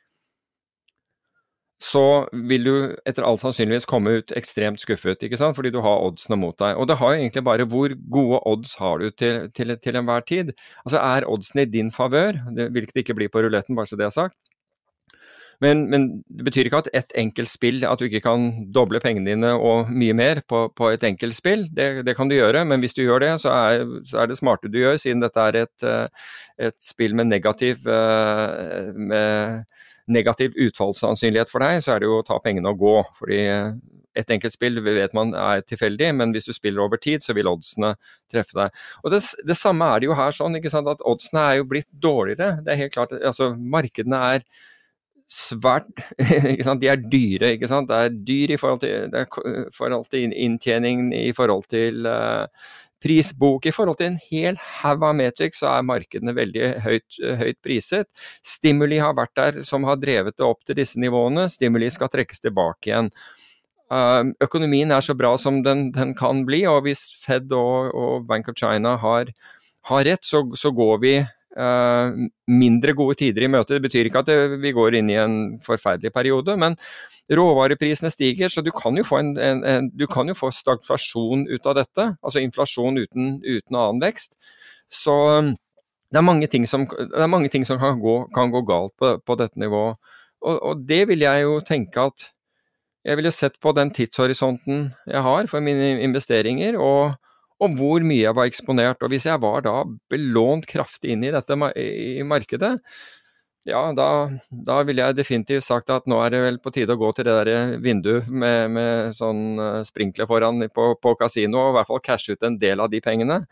så vil du etter all sannsynligvis komme ut ekstremt skuffet, ikke sant? fordi du har oddsene mot deg. Og det har jo egentlig bare hvor gode odds har du til, til, til enhver tid. Altså er oddsene i din favør, hvilket det ikke blir på ruletten, bare så det er sagt. Men, men, det betyr ikke at ett enkelt spill, at du ikke kan doble pengene dine og mye mer på, på et enkelt spill. Det, det, kan du gjøre, men hvis du gjør det, så er, så er det smarte du gjør, siden dette er et, eh, et spill med negativ eh, med negativ utfallssannsynlighet for deg, så er det jo å ta pengene og gå. fordi et enkelt spill vet man er tilfeldig, men hvis du spiller over tid, så vil oddsene treffe deg. Og Det, det samme er det jo her, sånn, at oddsene er jo blitt dårligere. Det er helt klart, altså Markedene er svært? [laughs] De er dyre, ikke sant. Det er dyr i forhold til, er forhold til inntjening, i forhold til uh, prisbok. I forhold til en hel haug av Matrix så er markedene veldig høyt, høyt, priset. Stimuli har vært der som har drevet det opp til disse nivåene. Stimuli skal trekkes tilbake igjen. Uh, økonomien er så bra som den, den, kan bli, og hvis Fed og, og Bank of China har, har rett, så, så går vi mindre gode tider i møte. Det betyr ikke at det, vi går inn i en forferdelig periode, men råvareprisene stiger, så du kan jo få, en, en, en, kan jo få stagflasjon ut av dette. Altså inflasjon uten, uten annen vekst. Så um, det er mange ting som, mange ting som kan, gå, kan, gå, galt på, på dette nivået. Og, og, det vil jeg jo tenke at Jeg ville sett på den tidshorisonten jeg har for mine investeringer. og og hvor mye jeg var eksponert. Og hvis jeg var da belånt kraftig inn i dette i markedet, ja, da, da ville jeg definitivt sagt at nå er det vel på tide å gå til det der vinduet med, med sånn eh, sprinkler foran på, på kasino, og i hvert fall cashe ut en del av de pengene.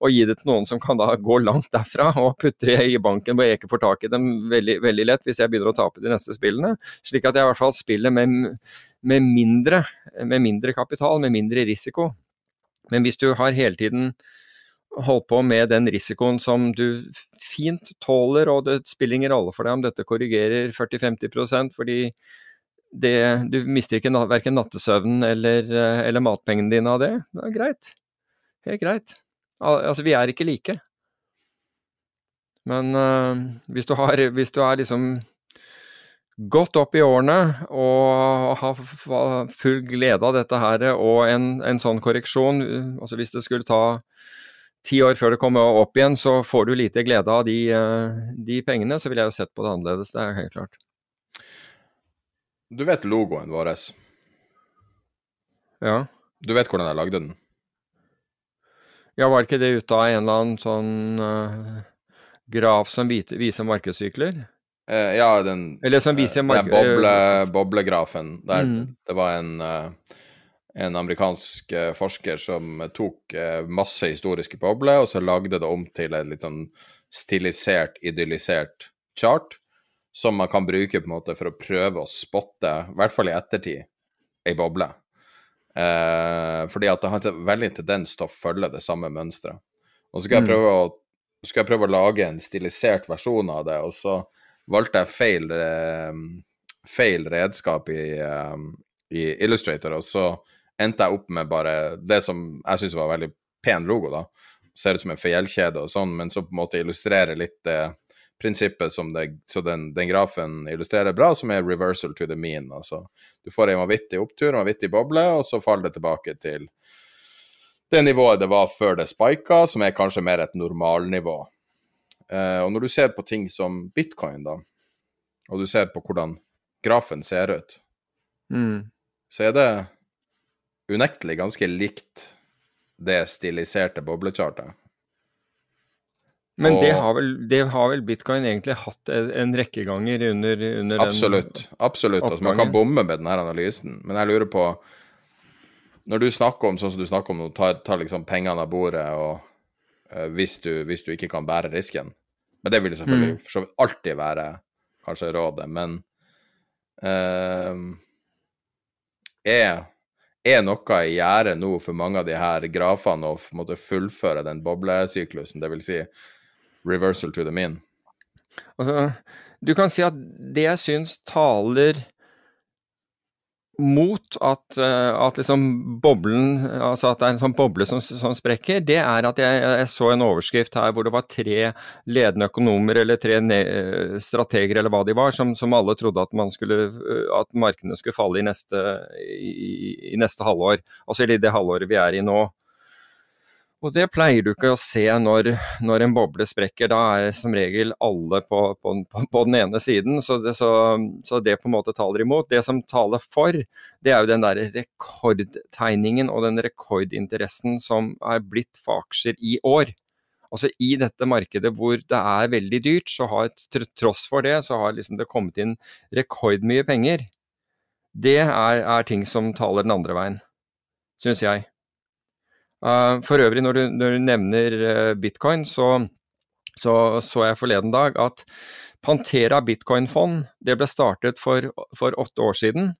Og gi det til noen som kan da gå langt derfra og putte det i banken hvor jeg ikke får tak i dem veldig, veldig lett hvis jeg begynner å tape de neste spillene. Slik at jeg i hvert fall spiller med, med, mindre, med mindre kapital, med mindre risiko. Men hvis du har hele tiden holdt på med den risikoen som du fint tåler, og det spiller ingen rolle for deg om dette korrigerer 40-50 fordi det, du mister ikke verken nattesøvnen eller, eller matpengene dine av det. Det er greit. Helt greit. Altså, vi er ikke like. Men uh, hvis, du har, hvis du er liksom godt opp i årene og har full glede av dette her og en, en, sånn korreksjon. altså Hvis det skulle ta ti år før det kommer opp igjen, så får du lite glede av de, de pengene. Så ville jeg jo sett på det annerledes, det er helt klart. Du vet logoen vår? Ja. Du vet hvordan jeg lagde den? Ja, var ikke det ute av en eller annen sånn uh, graf som viser markedssykler? Uh, ja, den, Eller som viser uh, boble, boblegrafen. Der mm. det var en, uh, en amerikansk forsker som tok masse historiske bobler, og så lagde det om til et litt sånn stilisert, idyllisert chart, som man kan bruke på en måte for å prøve å spotte, i hvert fall i ettertid, ei boble. fordi at det har en veldig tendens til å følge det samme mønsteret. Og så skal jeg, mm. prøve å, skal jeg prøve å lage en stilisert versjon av det, og så valgte jeg feil, eh, feil redskap i, eh, i, Illustrator, og så endte jeg opp med bare det som jeg syns var veldig pen logo, da. Ser ut som en fjellkjede og sånn, men så på en måte illustrerer litt det prinsippet som det, så den, den, grafen illustrerer bra, som er reversal to the mean. Altså, du får en vanvittig opptur, en vanvittig boble, og så faller det tilbake til det nivået det var før det spika, som er kanskje mer et normalnivå. Uh, og når du ser på ting som bitcoin, da, og du ser på hvordan grafen ser ut, mm. så er det unektelig ganske likt det stiliserte boblechartet. Men og, det, har vel, det, har vel, bitcoin egentlig hatt en rekke ganger under, under absolutt, den Absolutt. Altså, man kan bomme med denne analysen, men jeg lurer på Når du snakker om sånn som du snakker om, tar, tar liksom pengene av bordet og uh, hvis, du, hvis, du, ikke kan bære risken, men det vil selvfølgelig mm. for alltid være kanskje rådet. Men uh, er, er, noe i gjære nå for mange av de her grafene å måtte fullføre den boblesyklusen, dvs. Si reversal to the mean? Altså, du kan si at det jeg syns taler mot at, eh, at liksom boblen, altså at det er en sånn boble som, som sprekker, det er at jeg, jeg, så en overskrift her hvor det var tre ledende økonomer eller tre strateger eller hva de var, som, som alle trodde at, skulle, at, markedene skulle falle i neste, i, i neste halvår. Altså i det halvåret vi er i nå. Og det pleier du ikke å se når, når, en boble sprekker. Da er som regel alle på, på, på den ene siden, så det, så, så det, på en måte taler imot. Det som taler for, det er jo den der rekordtegningen og den rekordinteressen som er blitt for aksjer i år. Altså I dette markedet hvor det er veldig dyrt, så har til tross for det, så har liksom det kommet inn rekordmye penger. Det er, er ting som taler den andre veien, syns jeg. Uh, for øvrig, når du, når du nevner uh, bitcoin, så, så, så jeg forleden dag at Pantera bitcoin-fond, det ble startet for, for åtte år siden.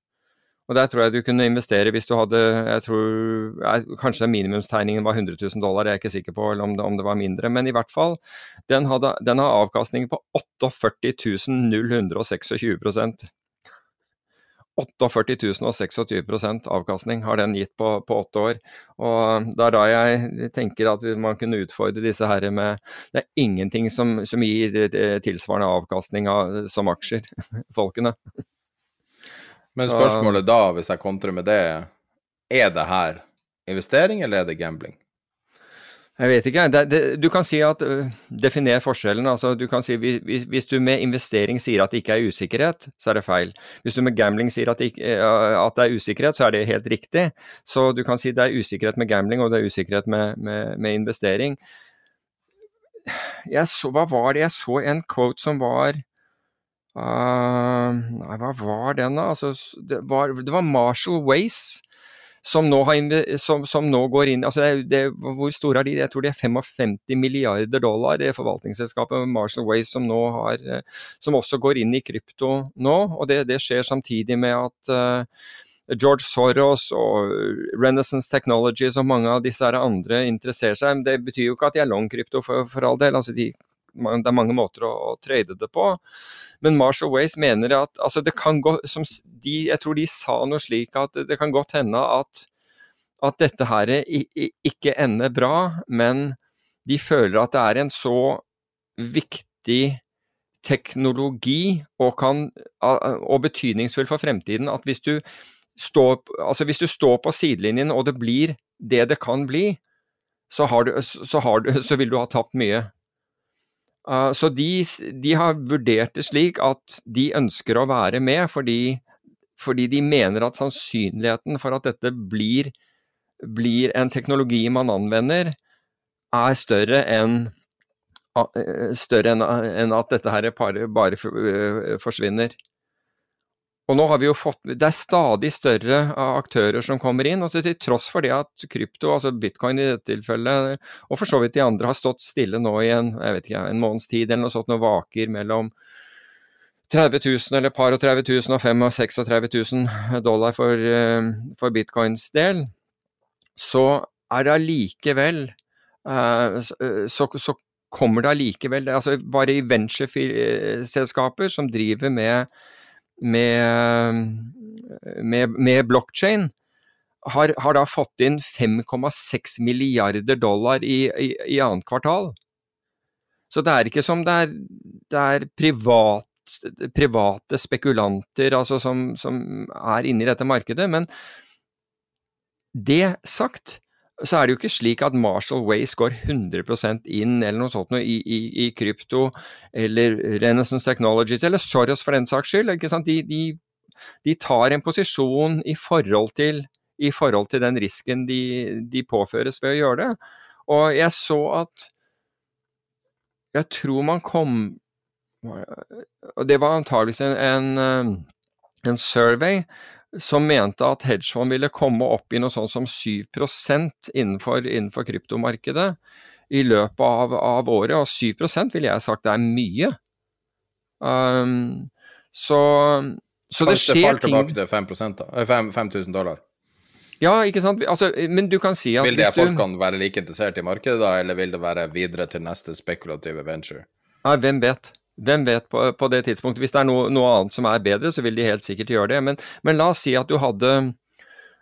Og Der tror jeg du kunne investere hvis du hadde jeg tror, Kanskje minimumstegningen var 100 000 dollar, jeg er ikke sikker på om det, om det var mindre. Men i hvert fall, den, hadde, den har avkastning på 48 026 48 026% avkastning har den gitt på, på, åtte år. Og Det er da jeg tenker at man kunne utfordre disse her med Det er ingenting som, som gir eh, tilsvarende avkastning av, som aksjer, folkene. Men spørsmålet da, hvis jeg kontrer med det, er det her investering, eller er det gambling? Jeg vet ikke. Det, det, du kan si at uh, Definer forskjellen. altså du kan si hvis, hvis, du med investering sier at det ikke er usikkerhet, så er det feil. Hvis du med gambling sier at det, ikke, uh, at det er usikkerhet, så er det helt riktig. Så du kan si det er usikkerhet med gambling, og det er usikkerhet med, med, med investering. Så, hva var det? Jeg så en quote som var uh, Nei, hva var den, da? Altså, det, var, det var Marshall Wace som nå, har, som, som nå, går inn altså det, det, Hvor store er de? Jeg tror de er 55 milliarder dollar, det forvaltningsselskapet Marshall Ways som, nå har, eh, som også går inn i krypto nå. og Det, det skjer samtidig med at uh, George Soros og Renaissance Technologies og mange av disse andre interesserer seg. Men Det betyr jo ikke at de er long krypto for, for all del. altså de det er mange måter å, å trade det på. Men Marshall Ways mener at altså det kan gå, som de, Jeg tror de sa noe slik at det kan godt hende at, at dette her ikke ender bra, men de føler at det er en så viktig teknologi og, kan, og betydningsfull for fremtiden at hvis du, står, altså hvis du står på sidelinjen og det blir det det kan bli, så, du, så, du, [laughs] så vil du ha tapt mye. Uh, så de, de, har vurdert det slik at de ønsker å være med fordi, fordi de mener at sannsynligheten for at dette blir, blir en teknologi man anvender, er større enn større enn at dette her bare forsvinner. Og nå har vi jo fått, Det er stadig større aktører som kommer inn. og Til tross for det at krypto, altså bitcoin i dette tilfellet, og for så vidt de andre, har stått stille nå i en, jeg vet ikke, en måneds tid eller noe sånt, og vaker mellom 30 000 eller par og 30 000 og 35 000 dollar for, eh, for bitcoins del, så er det allikevel eh, så, så kommer det allikevel altså Bare i ventureselskaper som driver med med, med, med blokkjede har, har, da fått inn 5,6 milliarder dollar i, i, i annet kvartal. Så det er ikke som det er, det er privat, private spekulanter altså som, som er inne i dette markedet. Men det sagt, så er det jo ikke slik at Marshall Wace går 100% inn eller noe sånt noe, i, i, i, krypto, eller Renaissance Technologies, eller Soros for den saks skyld. De, de, de, tar en posisjon i forhold til, i forhold til den risken de, de, påføres ved å gjøre det. Og jeg så at Jeg tror man kom Og det var antageligvis en, en, en survey som mente at hedgefond ville komme opp i noe sånt som 7% innenfor, innenfor kryptomarkedet i løpet av, av, året, og 7% ville jeg sagt er mye. Um, så, så det skjer ting Kanskje det faller tilbake til 5 5000 dollar? Ja, ikke sant. Altså, men du kan si at Vil det folkene være like interessert i markedet da, eller vil det være videre til neste spekulative venture? Nei, hvem vet. Hvem vet på, på, det tidspunktet. Hvis det er noe, noe, annet som er bedre, så vil de helt sikkert gjøre det. Men, men la oss si at du hadde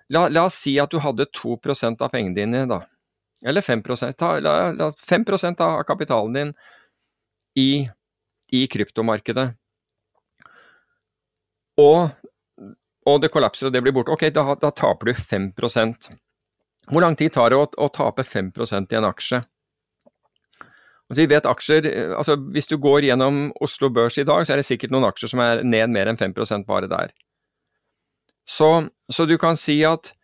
la, la, oss si at du hadde 2% av pengene dine, da. Eller 5 ta, la, la, 5 av kapitalen din i, i kryptomarkedet. Og, og, det kollapser og det blir borte. Ok, da, da taper du 5 Hvor lang tid tar det å, å tape 5% i en aksje? Altså, vi vet aksjer, eh, altså Hvis du går gjennom Oslo Børs i dag, så er det sikkert noen aksjer som er ned mer enn 5% bare der. Så, så, du kan si at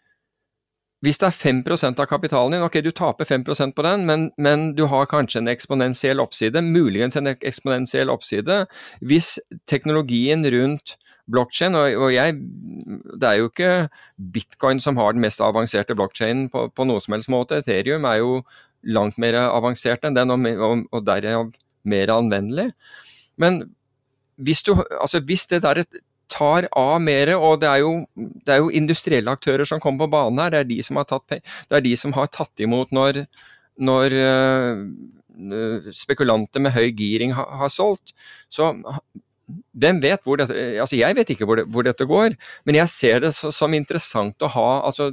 hvis det er 5% av kapitalen din, ok, du taper 5% på den, men, men du har kanskje en eksponentiell oppside, muligens en eksponentiell oppside, hvis teknologien rundt blockchain, og, jeg, det er jo ikke bitcoin som har den mest avanserte blokkjeden på, på noe som helst måte, Ethereum er jo langt mer avansert enn den, og, og, derav mer anvendelig. Men hvis, du, altså hvis det der tar av mer, og det er, jo, det er jo industrielle aktører som kommer på banen her, det er de som har tatt, de som har tatt imot når, når uh, spekulanter med høy giring har, har solgt. Så hvem vet hvor dette Altså, jeg vet ikke hvor, det, hvor dette går, men jeg ser det som interessant å ha altså,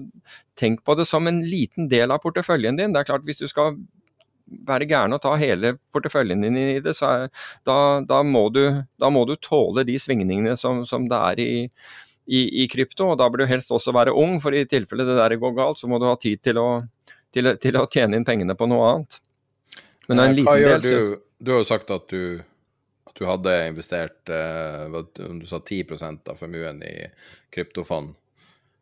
Tenk på det som en liten del av porteføljen din. Det er klart, hvis du skal være gæren og ta hele porteføljen din i det, så er, da, da, må du, da, må du, tåle de svingningene som, som det er i, i, i, krypto. og Da bør du helst også være ung, for i tilfelle det der går galt, så må du ha tid til å, til, til å tjene inn pengene på noe annet. Men en liten Hva gjør del, du? Du har jo sagt at du, at du hadde investert eh, du sa 10% av formuen i kryptofond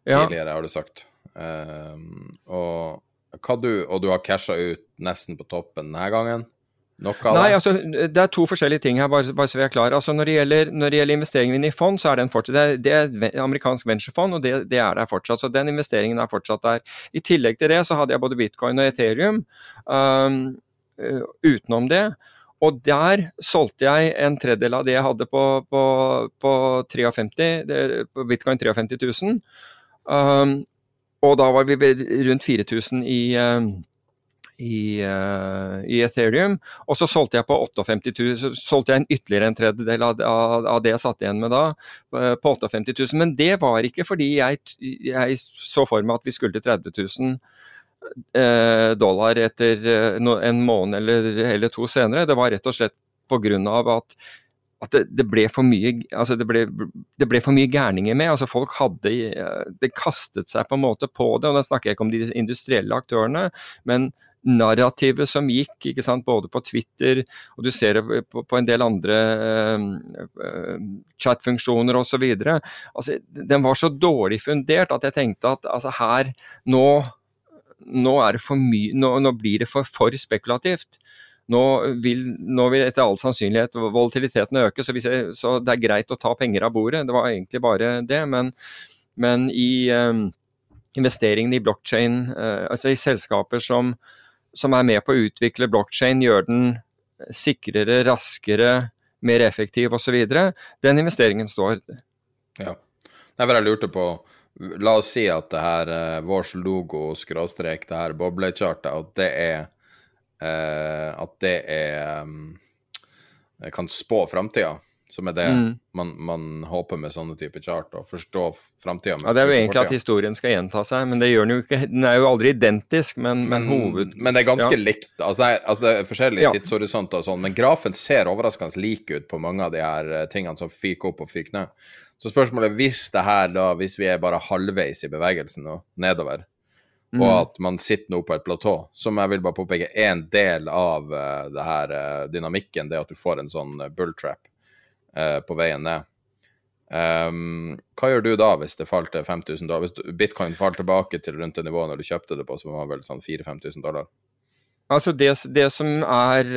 ja. tidligere, har du sagt. Um, og du, og du har casha ut nesten på toppen denne gangen? Noe av Nei, altså, det er to forskjellige ting her, bare, bare så vi er klar. Altså, når, det gjelder, når det gjelder investeringen i fond, så er den fortsatt, det er, det er amerikansk venturefond, og det, det, er der fortsatt. Så den investeringen er fortsatt der. I tillegg til det så hadde jeg både bitcoin og Ethereum um, utenom det. Og der solgte jeg en tredjedel av det jeg hadde på, på, på, 53, det, på bitcoin 53 000. Um, og da var vi rundt 4000 i, eh, i, uh, i, Ethereum. Og så solgte jeg på 58 000, så solgte jeg en ytterligere en tredjedel av, av, det jeg satt igjen med da, uh, på 58 000. Men det var ikke fordi jeg, jeg, så for meg at vi skulle til 30 000 uh, dollar etter en måned eller, eller to senere. Det var rett og slett pga. at at det, det, ble for mye altså det, ble, det ble for mye gærninger med. altså Folk hadde Det kastet seg på en måte på det. og Da snakker jeg ikke om de industrielle aktørene, men narrativet som gikk, ikke sant, både på Twitter og du ser det på, på en del andre uh, chatfunksjoner osv. Altså, den var så dårlig fundert at jeg tenkte at altså, her nå, nå, nå, nå blir det for, for spekulativt. Nå vil, nå vil, etter all sannsynlighet volatiliteten øke, så, jeg, så, det er greit å ta penger av bordet. Det var egentlig bare det. Men, men i um, investeringen i blokkjede, uh, altså i selskaper som, som, er med på å utvikle blokkjede, gjør den sikrere, raskere, mer effektiv osv., den investeringen står. Ja. Det er jeg lurte på. La oss si at det her, uh, vår logo, skråstrek, det her boblechartet, at det er eh, at det er um, kan spå framtida. Som er det mm. man, man, håper med sånne typer chart, å forstå framtida. Ja, det er jo egentlig at historien skal gjenta seg, men det gjør den jo ikke. Den er jo aldri identisk, men, men mm, hoved... Men det er ganske ja. likt. Altså det, er, altså det er forskjellige ja. tidshorisonter og sånn, men grafen ser overraskende lik ut på mange av de her eh, tingene som fyker opp og fyker ned. Så spørsmålet hvis det her da, hvis vi er bare halvveis i bevegelsen og nedover, Mm. Og at man sitter nå på et platå, som jeg vil bare påpeke er en del av uh, det her uh, dynamikken, det at du får en sånn uh, bulltrap uh, på veien ned. Um, hva gjør du da hvis det falt til 5000 dollar? Hvis bitcoin falt tilbake til rundt det nivået når du kjøpte det på, som var vel sånn 4000-5000 dollar? Altså det, det, som er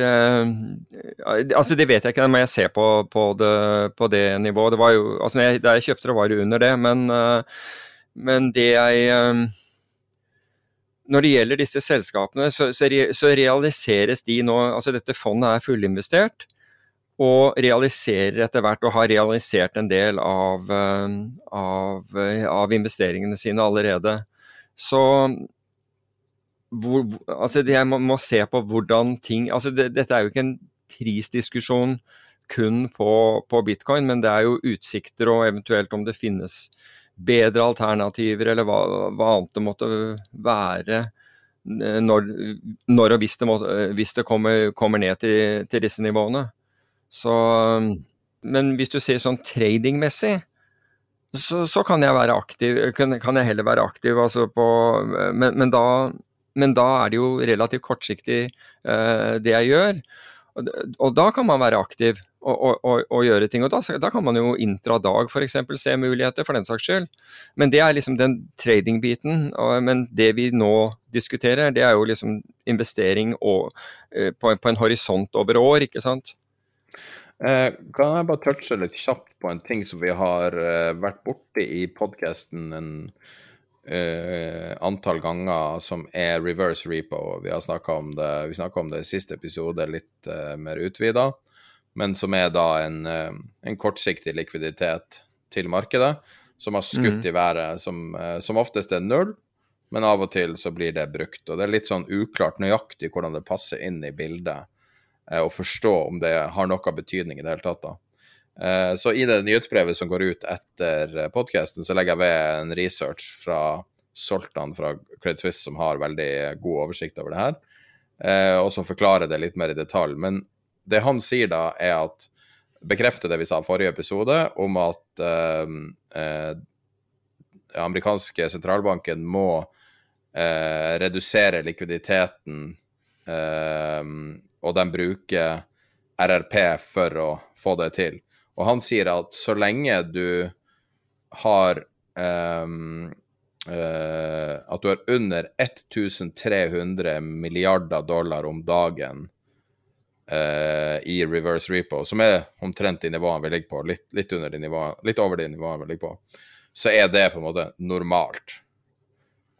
Altså det vet jeg ikke, det må jeg se på, på, det, på det nivået. Det jo, altså jeg, Da jeg kjøpte det, var det under det, men, men det jeg når det gjelder disse selskapene, så, så, så, realiseres de nå altså Dette fondet er fullinvestert og realiserer etter hvert, og har realisert en del av, eh, av, av investeringene sine allerede. Så hvor, altså jeg må, må, se på hvordan ting altså det, Dette er jo ikke en prisdiskusjon kun på, på bitcoin, men det er jo utsikter og eventuelt om det finnes bedre alternativer, eller hva, hva annet det måtte være eh, når, når og hvis det, må, hvis det kommer, kommer, ned til, til, disse nivåene. Så, men hvis du ser sånn tradingmessig, så, så, kan jeg være aktiv, kan, kan jeg heller være aktiv altså på, men, men, da, men, da, er det jo relativt kortsiktig uh, det jeg gjør. Og, og da kan man være aktiv og, og, og, gjøre ting. Og da, da, kan man jo intradag f.eks. se muligheter, for den saks skyld. Men det er liksom den trading-biten. Men det vi nå diskuterer, det er jo liksom investering og, eh, på, på, en horisont over år, ikke sant. Eh, kan jeg bare touche litt kjapt på en ting som vi har vært borti i podkasten en eh, antall ganger, som er reverse repo. Vi har snakka om det vi om det i siste episode litt uh, mer utvida. men som er da en, uh, en kortsiktig likviditet til markedet, som har skutt mm. i været, som, som oftest er null, men av og til så blir det brukt. Og det er litt sånn uklart nøyaktig hvordan det passer inn i bildet, og forstå om det har noe betydning i det hele tatt. da. Eh, Så i det nyhetsbrevet som går ut etter podkasten, så legger jeg ved en research fra Soltan fra Credit Suisse, som har veldig god oversikt over det her, eh, og som forklarer det litt mer i detalj. Men det han sier da, er at bekrefter det vi sa i forrige episode, om at eh, eh, amerikanske sentralbanken må eh, redusere likviditeten, eh, og de bruker RRP for å få det til. Og han sier at så lenge du har um, uh, At du har under 1300 milliarder dollar om dagen uh, i reverse repo, som er omtrent de nivåene vi ligger på, litt, litt, under de nivåene, litt over de nivåene vi ligger på, så er det på en måte normalt.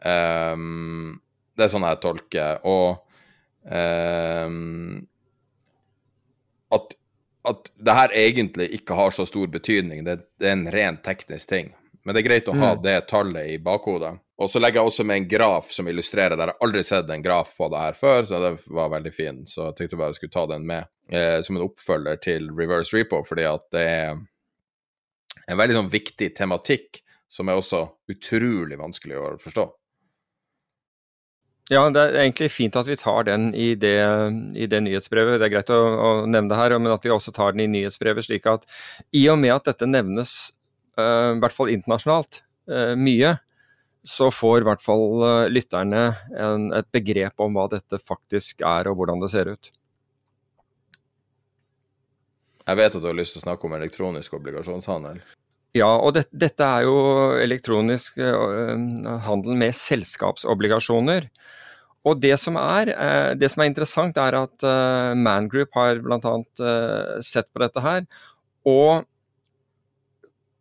Um, det er sånn jeg tolker. Og um, at, at det her egentlig ikke har så stor betydning. Det, det er en ren teknisk ting. Men det er greit å ha Mm. det tallet i bakhodet. Og så legger jeg også med en graf som illustrerer det. Jeg har aldri sett en graf på det her før, så det var veldig fin. Så jeg tenkte bare jeg skulle ta den med eh, som en oppfølger til reverse repo, fordi at det er en veldig sånn viktig tematikk som er også utrolig vanskelig å forstå. Ja, det er egentlig fint at vi tar den i det, i det nyhetsbrevet. Det er greit å, å nevne det her, men at vi også tar den i nyhetsbrevet, slik at i og med at dette nevnes, uh, i hvert fall internasjonalt, uh, mye, så får i hvert fall uh, lytterne en, et begrep om hva dette faktisk er, og hvordan det ser ut. Jeg vet at du har lyst til å snakke om elektronisk obligasjonshandel. Ja, og det, dette er jo elektronisk eh, handel med selskapsobligasjoner. Og det som er, eh, det som er interessant, er at eh, Man Group har bl.a. Sett på dette her. Og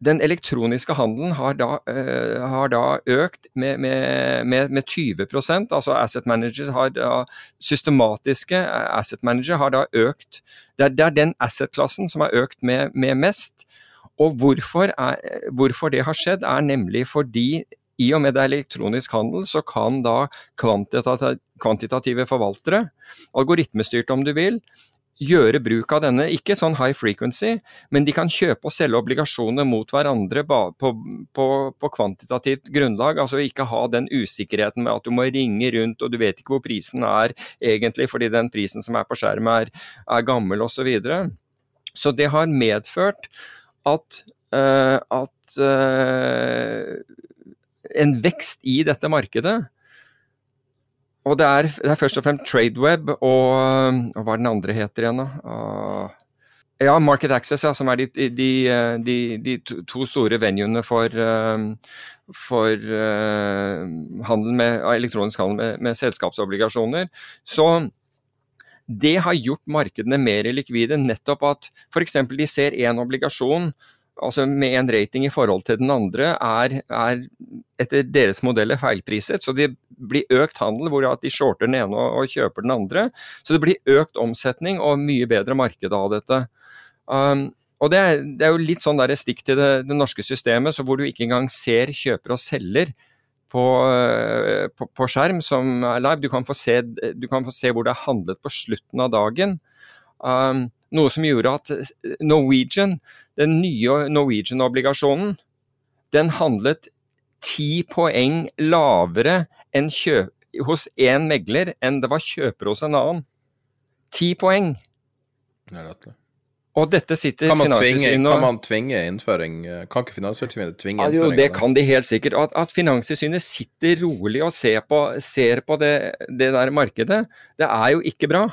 den elektroniske handelen har da, uh, har da økt med, med, med, med 20 altså asset manager har da, Systematiske asset manager har da økt Det er, det er den asset-klassen som har økt med mest. Og hvorfor, er, hvorfor det har skjedd, er nemlig fordi i og med det er elektronisk handel, så kan da kvantitative, forvaltere, algoritmestyrt om du vil, gjøre bruk av denne, ikke sånn high frequency, men de kan kjøpe og selge obligasjoner mot hverandre på, på, på, kvantitativt grunnlag. Altså ikke ha den usikkerheten med at du må ringe rundt og du vet ikke hvor prisen er egentlig, fordi den prisen som er på skjermen er, er gammel osv. Så, videre. så det har medført at, uh, at uh, en vekst i dette markedet. Og det er, det er først og fremst TradeWeb og, og hva er den andre heter igjen, da? Uh, ja, Market Access, ja, som er de, de, de, de to store venuene for, for uh, handel med, elektronisk handel med, med selskapsobligasjoner. Så det har gjort markedene mer likvide, nettopp at f.eks. de ser én obligasjon altså med en rating i forhold til den andre, er, er etter deres modeller feilpriset. Så det blir økt handel hvor de shorter den ene og, kjøper den andre. Så det blir økt omsetning og mye bedre marked av dette. Um, og det er, det er, jo litt sånn der stikk til det, det, norske systemet, så hvor du ikke engang ser kjøper og selger på, på, på skjerm som er live. Du kan, få se, kan få se hvor det er handlet på slutten av dagen. Um, noe som gjorde at Norwegian, den nye Norwegian-obligasjonen, den handlet ti poeng lavere kjøp hos én megler enn det var kjøper hos en annen. Ti poeng! Og dette sitter kan man, tvinge, kan man tvinge innføring Kan ikke Finanstilsynet tvinge innføring? Ja, jo, det kan de helt sikkert. At, at Finanstilsynet sitter rolig og ser på, ser på det, det der markedet, det er jo ikke bra.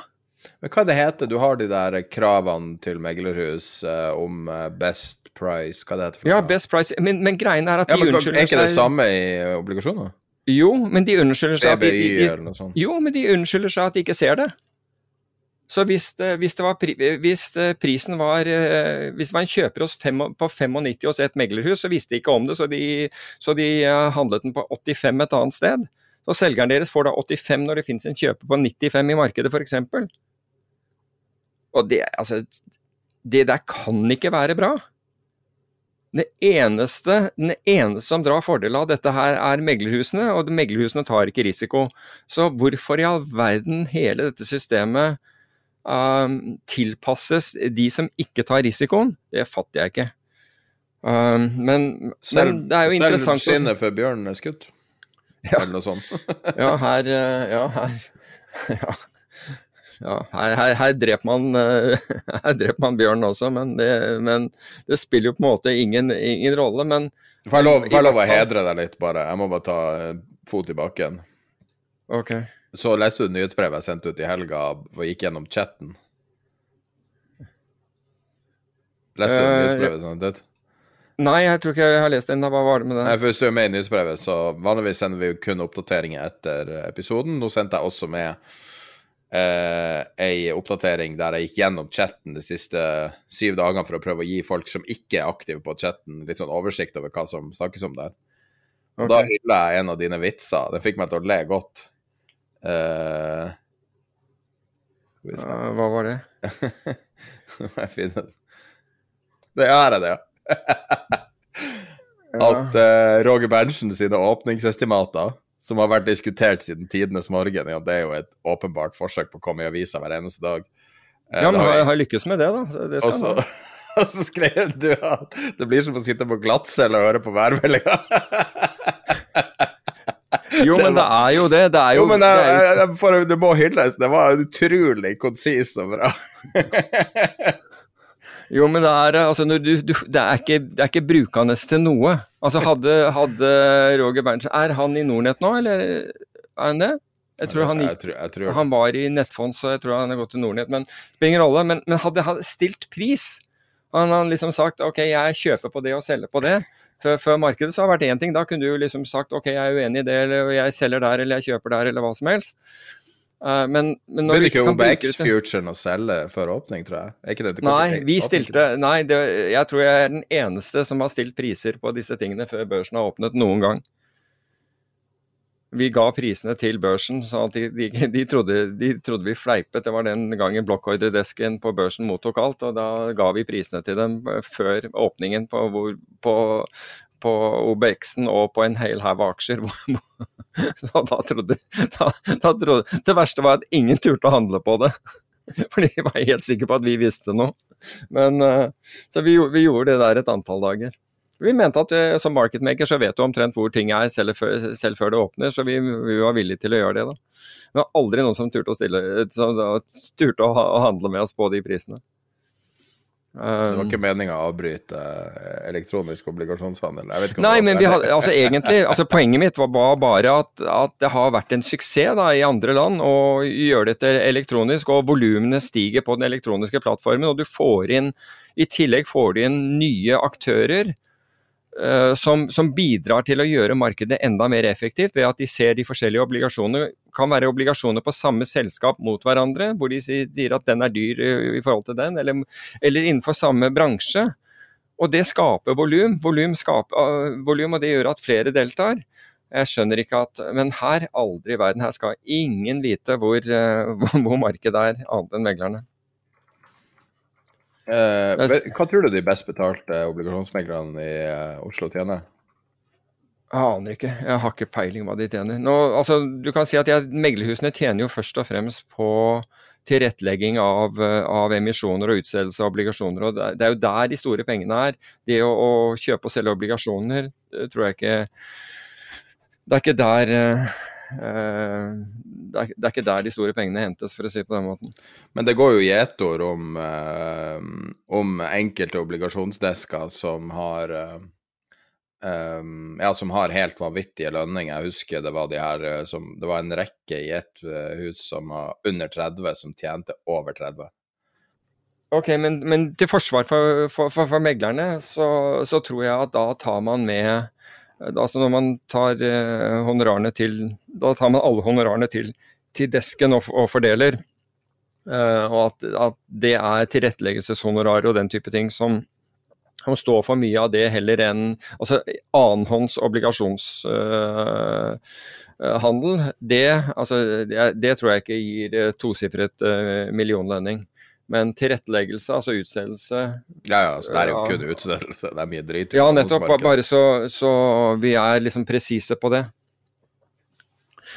Men hva det heter Du har de der kravene til meglerhus uh, om uh, best price, hva det heter for Ja, best price, men, men greien er at ja, de men, unnskylder seg Er ikke det samme i obligasjoner? Jo, men de unnskylder seg at de, de, de? Jo, men de unnskylder seg at de ikke ser det. Så hvis, det, hvis, var hvis prisen var Hvis en kjøper hos fem, på 95 hos et meglerhus, så visste de ikke om det, så de, så de handlet den på 85 et annet sted. Så selgeren deres får da 85 når det finnes en kjøper på 95 i markedet, f.eks. Og det, altså det der kan ikke være bra. Det eneste, den eneste som drar fordel av dette her, er meglerhusene, og meglerhusene tar ikke risiko. Så hvorfor i all verden hele dette systemet um, tilpasses de som ikke tar risikoen, det fatter jeg ikke. Um, men, Selv, men det er jo selv interessant Selv skinnet for bjørnen er skutt? Ja. Eller noe sånt. [laughs] Ja, her eh, Ja, her [laughs] Ja. ja her, her, her dreper man eh, [laughs] Her dreper man bjørnen også, men det, men det spiller jo på en måte ingen, ingen rolle. Men Får jeg lov, får jeg lov å hedre deg litt, bare? Jeg må bare ta eh, fot i bakken. OK. Så leste du nyhetsbrevet jeg sendte ut i helga og gikk gjennom chatten? Leste du Eh, nyhetsbrevet jeg sendte ut? Nei, jeg tror ikke jeg har lest det ennå. Hva var det med Nei, for Hvis du er med i nyhetsbrevet, så vanligvis sender vi jo kun oppdateringer etter episoden. Nå sendte jeg også med eh, ei oppdatering der jeg gikk gjennom chatten de siste syv dagene for å prøve å gi folk som ikke er aktive på chatten, litt sånn oversikt over hva som snakkes om der. Og da Ok. hylla jeg en av dine vitser. Den fikk meg til å le godt. Se. Eh, hva var det? Nå [laughs] må jeg finne den. Det er det, ja. At uh, Roger Berntsen sine åpningsestimater, som har vært diskutert siden tidenes morgen, ja, det er jo et åpenbart forsøk på å komme i avisa hver eneste dag. Eh, Ja, men har har lykkes med det, da. Det skal så, jeg [laughs] og så skrev du at det blir som å sitte på glattcelle og høre på værmeldinga. [laughs] Jo, men det er jo det. Det er jo, Jo, men det jeg, jeg, jeg, for, det må hylles. Det var utrolig konsist og bra. [laughs] Jo, men det er, altså, når du, du, det er, ikke, det er ikke brukende til noe. Altså, hadde, hadde Roger Berntsen Er han i Nordnett nå, eller er han det? Jeg tror han jeg, tror, jeg tror Han var i Nettfond, så jeg tror han har gått til Nordnett. Men spiller ingen rolle. Men, men hadde han stilt pris Han har liksom sagt ok, jeg kjøper på det og selger på det. Før, før markedet så har det vært én ting. Da kunne du liksom sagt ok, jeg er uenig i det, eller jeg selger der, eller jeg kjøper der, eller hva som helst. Uh, men, men når du ikke OBX Futuren å selge før åpning, tror jeg? Er ikke det Nei, vi stilte Nei, det, jeg tror jeg er den eneste som har stilt priser på disse tingene før børsen har åpnet noen gang. Vi ga prisene til børsen, så de, de, de, trodde, de trodde vi fleipet. Det var den gangen blokkordredesken på børsen mottok alt, og da ga vi prisene til dem før åpningen på, hvor, på, på OBX-en og på en hel haug aksjer. [laughs] Så da trodde, da, da trodde Det verste var at ingen turte å handle på det. [laughs] For de var helt sikre på at vi visste noe. Men, eh, så vi, vi gjorde det der et antall dager. Vi mente at eh, som marketmaker så vet du omtrent hvor ting er selv før, selv før det åpner, så vi, vi var villige til å gjøre det. da. Men det var aldri noen som turte å, stille, som da, turte å, å handle med oss på de prisene. Det var Um, ikke meninga å avbryte eh, elektronisk obligasjonshandel? Nei, men vi hadde, altså egentlig, altså Poenget mitt var, bare at, at det har vært en suksess da, i andre land å gjøre dette elektronisk, og volumene stiger på den elektroniske plattformen. Og du får inn, i tillegg får du inn nye aktører som, som bidrar til å gjøre markedet enda mer effektivt ved at de ser de forskjellige obligasjonene. kan være obligasjoner på samme selskap mot hverandre, hvor de sier, at den er dyr eh, i forhold til den, eller, eller innenfor samme bransje. Og det skaper volum. Volum, skaper, uh, volum, og det gjør at flere deltar. Jeg skjønner ikke at Men her, aldri i verden, her skal ingen vite hvor, [laughs] hvor markedet er, annet enn meglerne. Eh, hva tror du de best betalte obligasjonsmeglerne i eh, Oslo tjener? Jeg aner ikke. Jeg har ikke peiling hva de tjener. Nå, altså, du kan si at jeg, Meglerhusene tjener jo først og fremst på tilrettelegging av, eh, av emisjoner og utstedelse av obligasjoner. og Det er- jo der de store pengene er. Det å, å kjøpe og selge obligasjoner eh, tror jeg ikke Det er ikke der det, er, det er ikke der de store pengene hentes, for å si det på den måten. Men det går jo gjetord om, eh, om enkelte obligasjonsdesker som har eh, eh, ja, som har helt vanvittige lønninger. Jeg husker det var de her eh, som Det var en rekke i ett eh, hus som var under 30, som tjente over 30. Ok, men, men til forsvar for, for, for, for meglerne, så, så tror jeg at da tar man med Altså når man tar eh, honorarene til Da tar man alle honorarene til, til desken og, og fordeler. Eh, og at, at det er tilretteleggelseshonorarer og den type ting som, som står for mye av det heller enn altså annenhånds obligasjonshandel. det, altså, det, det tror jeg ikke gir eh, tosifret uh, millionlønning. Men tilretteleggelse, altså utstedelse Ja, ja, så det er jo kun utstedelse. Det er mye drit. Ja, nettopp. Bare så, så vi er liksom presise på det.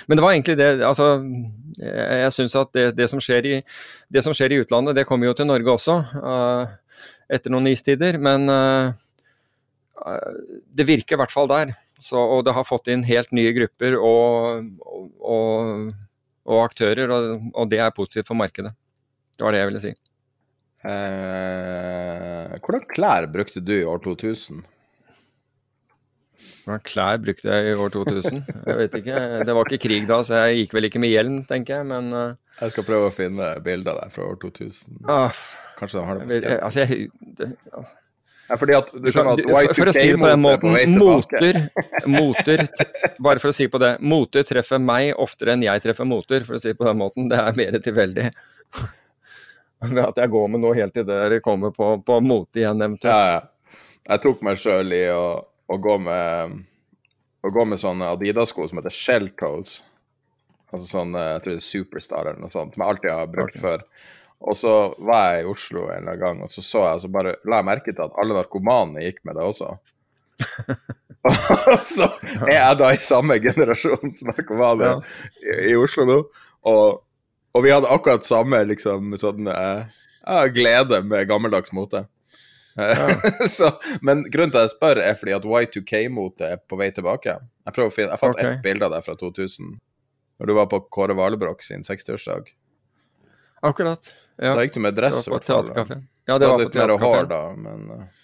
Men det var egentlig det Altså, jeg, syns at det, det, som i, det som skjer i utlandet, det kommer jo til Norge også. uh, etter noen istider. Men eh, det virker i hvert fall der. Så, og det har fått inn helt nye grupper og, og, og, og aktører, og det er positivt for markedet. Det var det jeg ville si. Eh, hvordan klær brukte du i år 2000? Hvordan klær brukte jeg i år 2000? Jeg vet ikke. Det var ikke krig da, så jeg gikk vel ikke med hjelm, tenker jeg, men uh, Jeg skal prøve å finne bilder der fra år 2000. Uh, Kanskje de har det på skjerm? altså jeg, det, ja. Ja, fordi at du skjønner at Du- for, for å si det på den Y2K-motet på måten, moter, moter Bare for å si på det, moter treffer meg oftere enn jeg treffer moter, for å si det på den måten. Det er mer tilfeldig. Ved [laughs] at jeg går med noe helt til det kommer på, på mote igjen, eventuelt. Ja. Jeg tok meg sjøl i å, å gå med å gå med sånne Adidas-sko som heter Shell Toes. Altså sånn jeg tror det er Superstar eller noe sånt, som jeg alltid har brukt okay. før. Og så var jeg i Oslo en gang, og så så jeg, så bare la jeg merke til at alle narkomanene gikk med det også. og [laughs] [laughs] så er jeg da i samme generasjon som narkomane Ja. i, i Oslo nå, og, og vi hadde akkurat samme liksom sånn eh, ja, glede med gammeldags mote. Eh, [laughs] så, men grunnen til at jeg spør, er fordi at Y2K-motet er på vei tilbake. Jeg prøver å finne, jeg fant okay. ett bilde av deg fra 2000, når du var på Kåre Valebrokk sin 60-årsdag. Akkurat. Ja. Da gikk du med dress, var i på hvert fall. teaterkafeen. Ja, det var på mer hår teaterkafeen. da, men eh,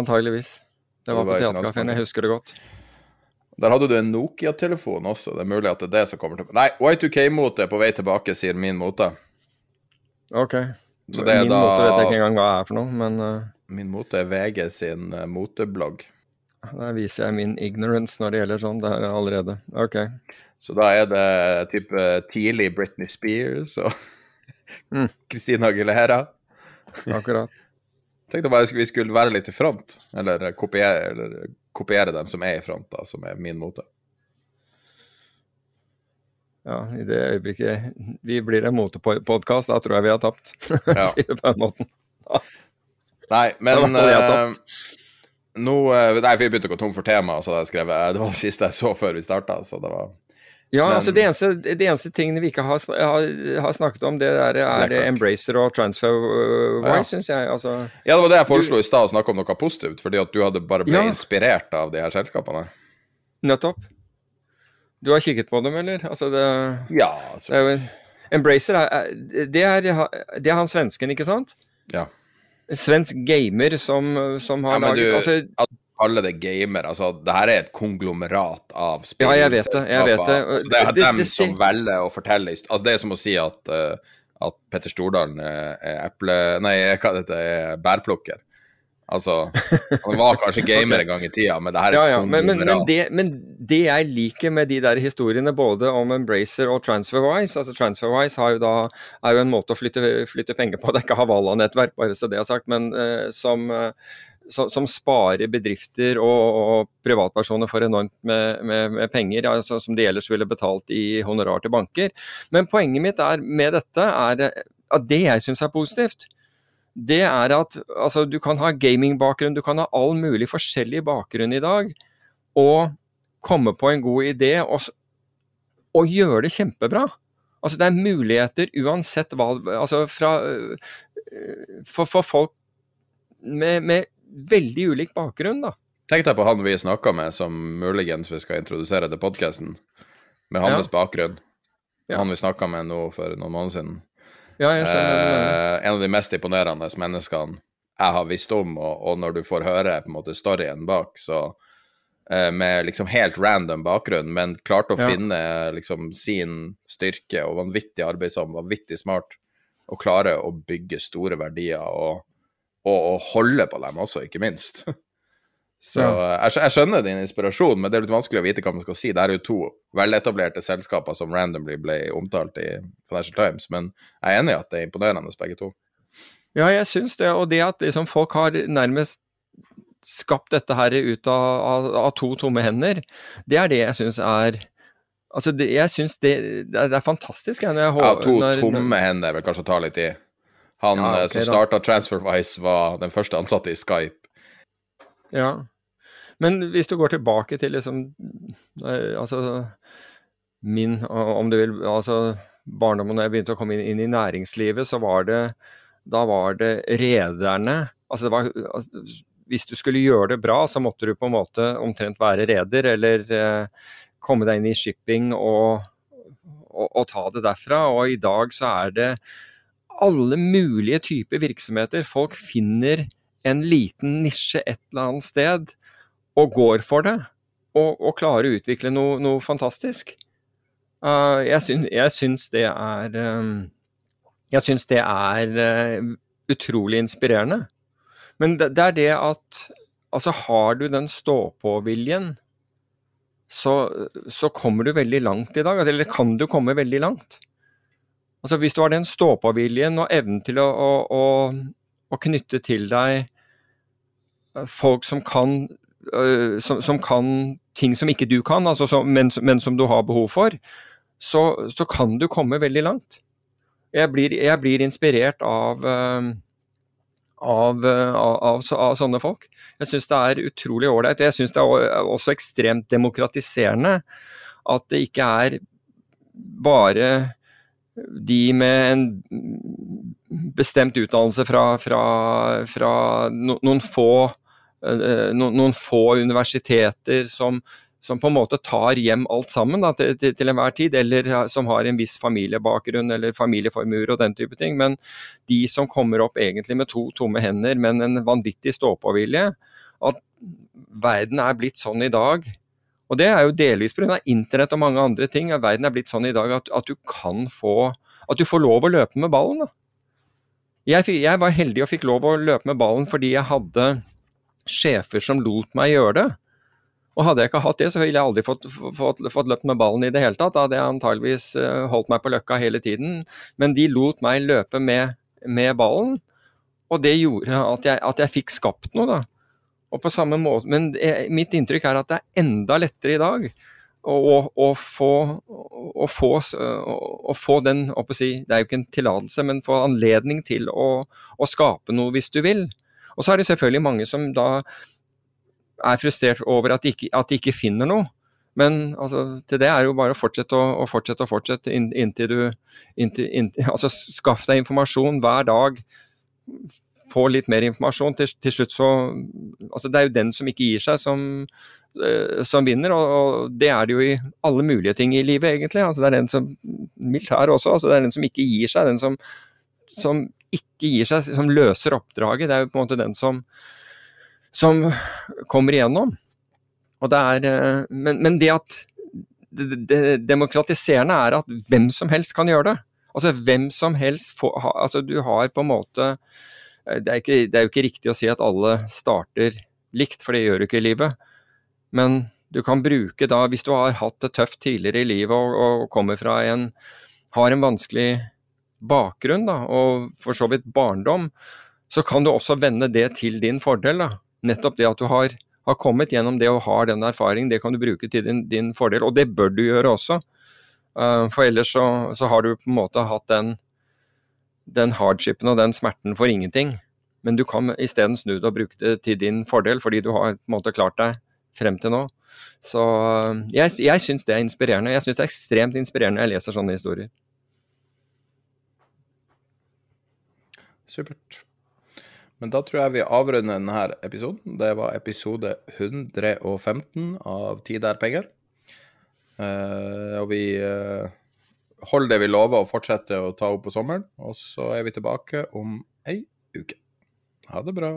Antageligvis. Det Det var var på teaterkafeen, jeg husker det godt. Der hadde du en Nokia-telefon også. Det er mulig at det er det som kommer til Nei, Y2K-motet er på vei tilbake, sier min mote. Ok. Så det er Min da- mote vet jeg ikke engang hva er for noe, men uh... Min mote er VG sin uh, moteblogg. der viser jeg min ignorance når det gjelder sånn. Det er allerede. Ok. Så da er det type tidlig Britney Spears og [laughs] Mm. Christina Aguilera. Akkurat. [laughs] Tenkte bare vi skulle være litt i front, eller kopiere, eller kopiere dem som er i front, da, som er min mote. Ja, i det øyeblikket vi blir en motepodkast, da tror jeg vi har tapt. [laughs] Ja. si det på den måten. Nei, men tapt. nå eh, Nei, vi begynte å gå tom for tema, så jeg skrevet eh, Det var det siste jeg så før vi starta, så det var Ja, men- altså det eneste, det eneste tingene vi ikke har, har, har snakket om, det er, er Blackhawk. Embracer og TransferWise, Ja. uh, syns jeg. Altså, Ja, det var det jeg foreslo i stad, å snakke om noe positivt, fordi at du hadde bare ble Ja. inspirert av de her selskapene. nettopp. Du har kikket på dem, eller? Altså det, Ja, det altså. er jo Embracer er, er, det, er, det er han svensken, ikke sant? Ja. Svensk gamer som, som har Ja, men laget du- altså, At alle det gamer, altså det her er et konglomerat av Ja, jeg vet det, jeg vet det. Altså, det er Det- dem det som velger å fortelle Altså det er som å si at, uh, at Petter Stordalen er er eple... Nei, hva det heter, er bærplukker. Altså, han var kanskje [laughs] gamer en gang i tida, men det her er Ja, ja, men, men, men, det, men det jeg liker med de der historiene både om Embracer og TransferWise altså TransferWise har jo da, er jo en måte å flytte, flytte penger på. Det er ikke Havala-nettverk, bare så det er sagt, men uh, som, eh, som, som sparer bedrifter og, og privatpersoner for enormt med, med, med penger, altså, som de ellers ville betalt i honorar til banker. Men poenget mitt er, med dette er at det jeg syns er positivt, det er at altså, du kan ha gamingbakgrunn, du kan ha all mulig forskjellig bakgrunn i dag, og komme på en god idé og, og gjøre det kjempebra. Altså det er muligheter uansett hva Altså fra øh, For, for folk med, med veldig ulik bakgrunn, da. Tenk deg på han vi snakka med, som muligens vi skal introdusere til podkasten, med hans Ja. bakgrunn. Ja. Han vi snakka med nå for noen måneder siden. Ja, jeg skjønner. Eh, en av de mest imponerende menneskene jeg har visst om, og, og når du får høre på en måte storyen bak, så eh, Med liksom helt random bakgrunn, men klarte å Ja. finne liksom sin styrke og vanvittig arbeidsom, vanvittig smart, og klare å bygge store verdier og, og, å holde på dem også, ikke minst. [laughs] Så jeg, jeg skjønner din inspirasjon, men det er litt vanskelig å vite hva man skal si. Det er jo to veletablerte selskaper som randomly ble omtalt i Financial Times, men jeg er enig i at det er imponerende, begge to. Ja, jeg syns det. Og det at liksom folk har nærmest skapt dette her ut av, av, av to tomme hender, det er det jeg syns er Altså, det, jeg syns det, det, er, det er fantastisk. Jeg, når jeg, Ja, to når, tomme hender vil kanskje ta litt i. Han Ja, okay, som da. starta TransferWise, var den første ansatte i Skype. Ja. Men hvis du går tilbake til liksom eh, Altså min, om du vil, altså barndommen når jeg begynte å komme inn, inn i næringslivet, så var det da var det rederne altså det var, altså, Hvis du skulle gjøre det bra, så måtte du på en måte omtrent være reder, eller eh, komme deg inn i shipping og, og, og ta det derfra. Og i dag så er det alle mulige typer virksomheter. Folk finner en liten nisje et eller annet sted og går for det. Og, og klarer å utvikle noe, noe fantastisk. Uh, jeg, syns, jeg syns det er um, Jeg syns det er uh, utrolig inspirerende. Men det, det er det at Altså, har du den stå-på-viljen, så, så kommer du veldig langt i dag. Altså, eller kan du komme veldig langt. Altså, hvis du har den stå-på-viljen og evnen til å, å, å, knytte til deg eh, folk som kan, øh, som, som kan ting som ikke du kan, altså, som, men, men som du har behov for, så, så kan du komme veldig langt. Jeg blir, jeg blir inspirert av, øh, av, av, av sånne folk. Jeg syns det er utrolig ålreit. Jeg syns det er også ekstremt demokratiserende at det ikke er bare de med en bestemt utdannelse fra, fra, fra no, noen, få, eh, no, noen få universiteter som, som på en måte tar hjem alt sammen da, til, til, til enhver tid, eller som har en viss familiebakgrunn eller familieformuer og den type ting. Men de som kommer opp egentlig med to tomme hender, men en vanvittig stå-på-vilje. At verden er blitt sånn i dag. Og det er jo delvis pga. internett og mange andre ting. at Verden er blitt sånn i dag at, at du kan få At du får lov å løpe med ballen. da. Jeg, jeg var heldig og fikk lov å løpe med ballen fordi jeg hadde sjefer som lot meg gjøre det. Og hadde jeg ikke hatt det, så ville jeg aldri fått, fått, fått løpt med ballen i det hele tatt. Da hadde jeg antageligvis eh, holdt meg på løkka hele tiden. Men de lot meg løpe med, med ballen, og det gjorde at jeg, at jeg fikk skapt noe, da. Og på samme måte, Men det, mitt inntrykk er at det er enda lettere i dag å, å, få, å, få, å, få den si, Det er jo ikke en tillatelse, men få anledning til å, å skape noe hvis du vil. Og så er det selvfølgelig mange som da er frustrert over at de ikke, at de ikke finner noe. Men altså, til det er jo bare å fortsette og, og fortsette og fortsette inntil du inntil, inntil, Altså skaff deg informasjon hver dag. Få litt mer informasjon. Til, til slutt så Altså det er jo den som ikke gir seg, som, eh, som vinner. Og, og det er det jo i alle mulige ting i livet, egentlig. Altså det er den som Militær også. Altså det er den som ikke gir seg. Den som, som ikke gir seg, som løser oppdraget. Det er jo på en måte den som som kommer igjennom. Og det er, eh, men, men det at det, det demokratiserende er at hvem som helst kan gjøre det. Altså hvem som helst får, altså Du har på en måte det er, ikke, det er jo ikke riktig å si at alle starter likt, for det gjør du ikke i livet. Men du kan bruke da, hvis du har hatt det tøft tidligere i livet og, og kommer fra en har en vanskelig bakgrunn, da, og for så vidt barndom, så kan du også vende det til din fordel. da. Nettopp det at du har, har kommet gjennom det og har den erfaringen, det kan du bruke til din, din fordel, og det bør du gjøre også. Uh, for ellers så, så har du på en måte hatt den, den hardshipen og den smerten for ingenting. Men du kan isteden snu det og bruke det til din fordel, fordi du har på en måte klart deg frem til nå. Så uh, jeg, jeg syns det er inspirerende. Jeg syns det er ekstremt inspirerende når jeg leser sånne historier. Supert. Men da tror jeg vi avrunder denne episoden. Det var episode 115 av Tid er penger. Uh, og vi eh, holder det vi lover, og fortsetter å ta opp på sommeren. Og så er vi tilbake om ei uke. Ha det bra.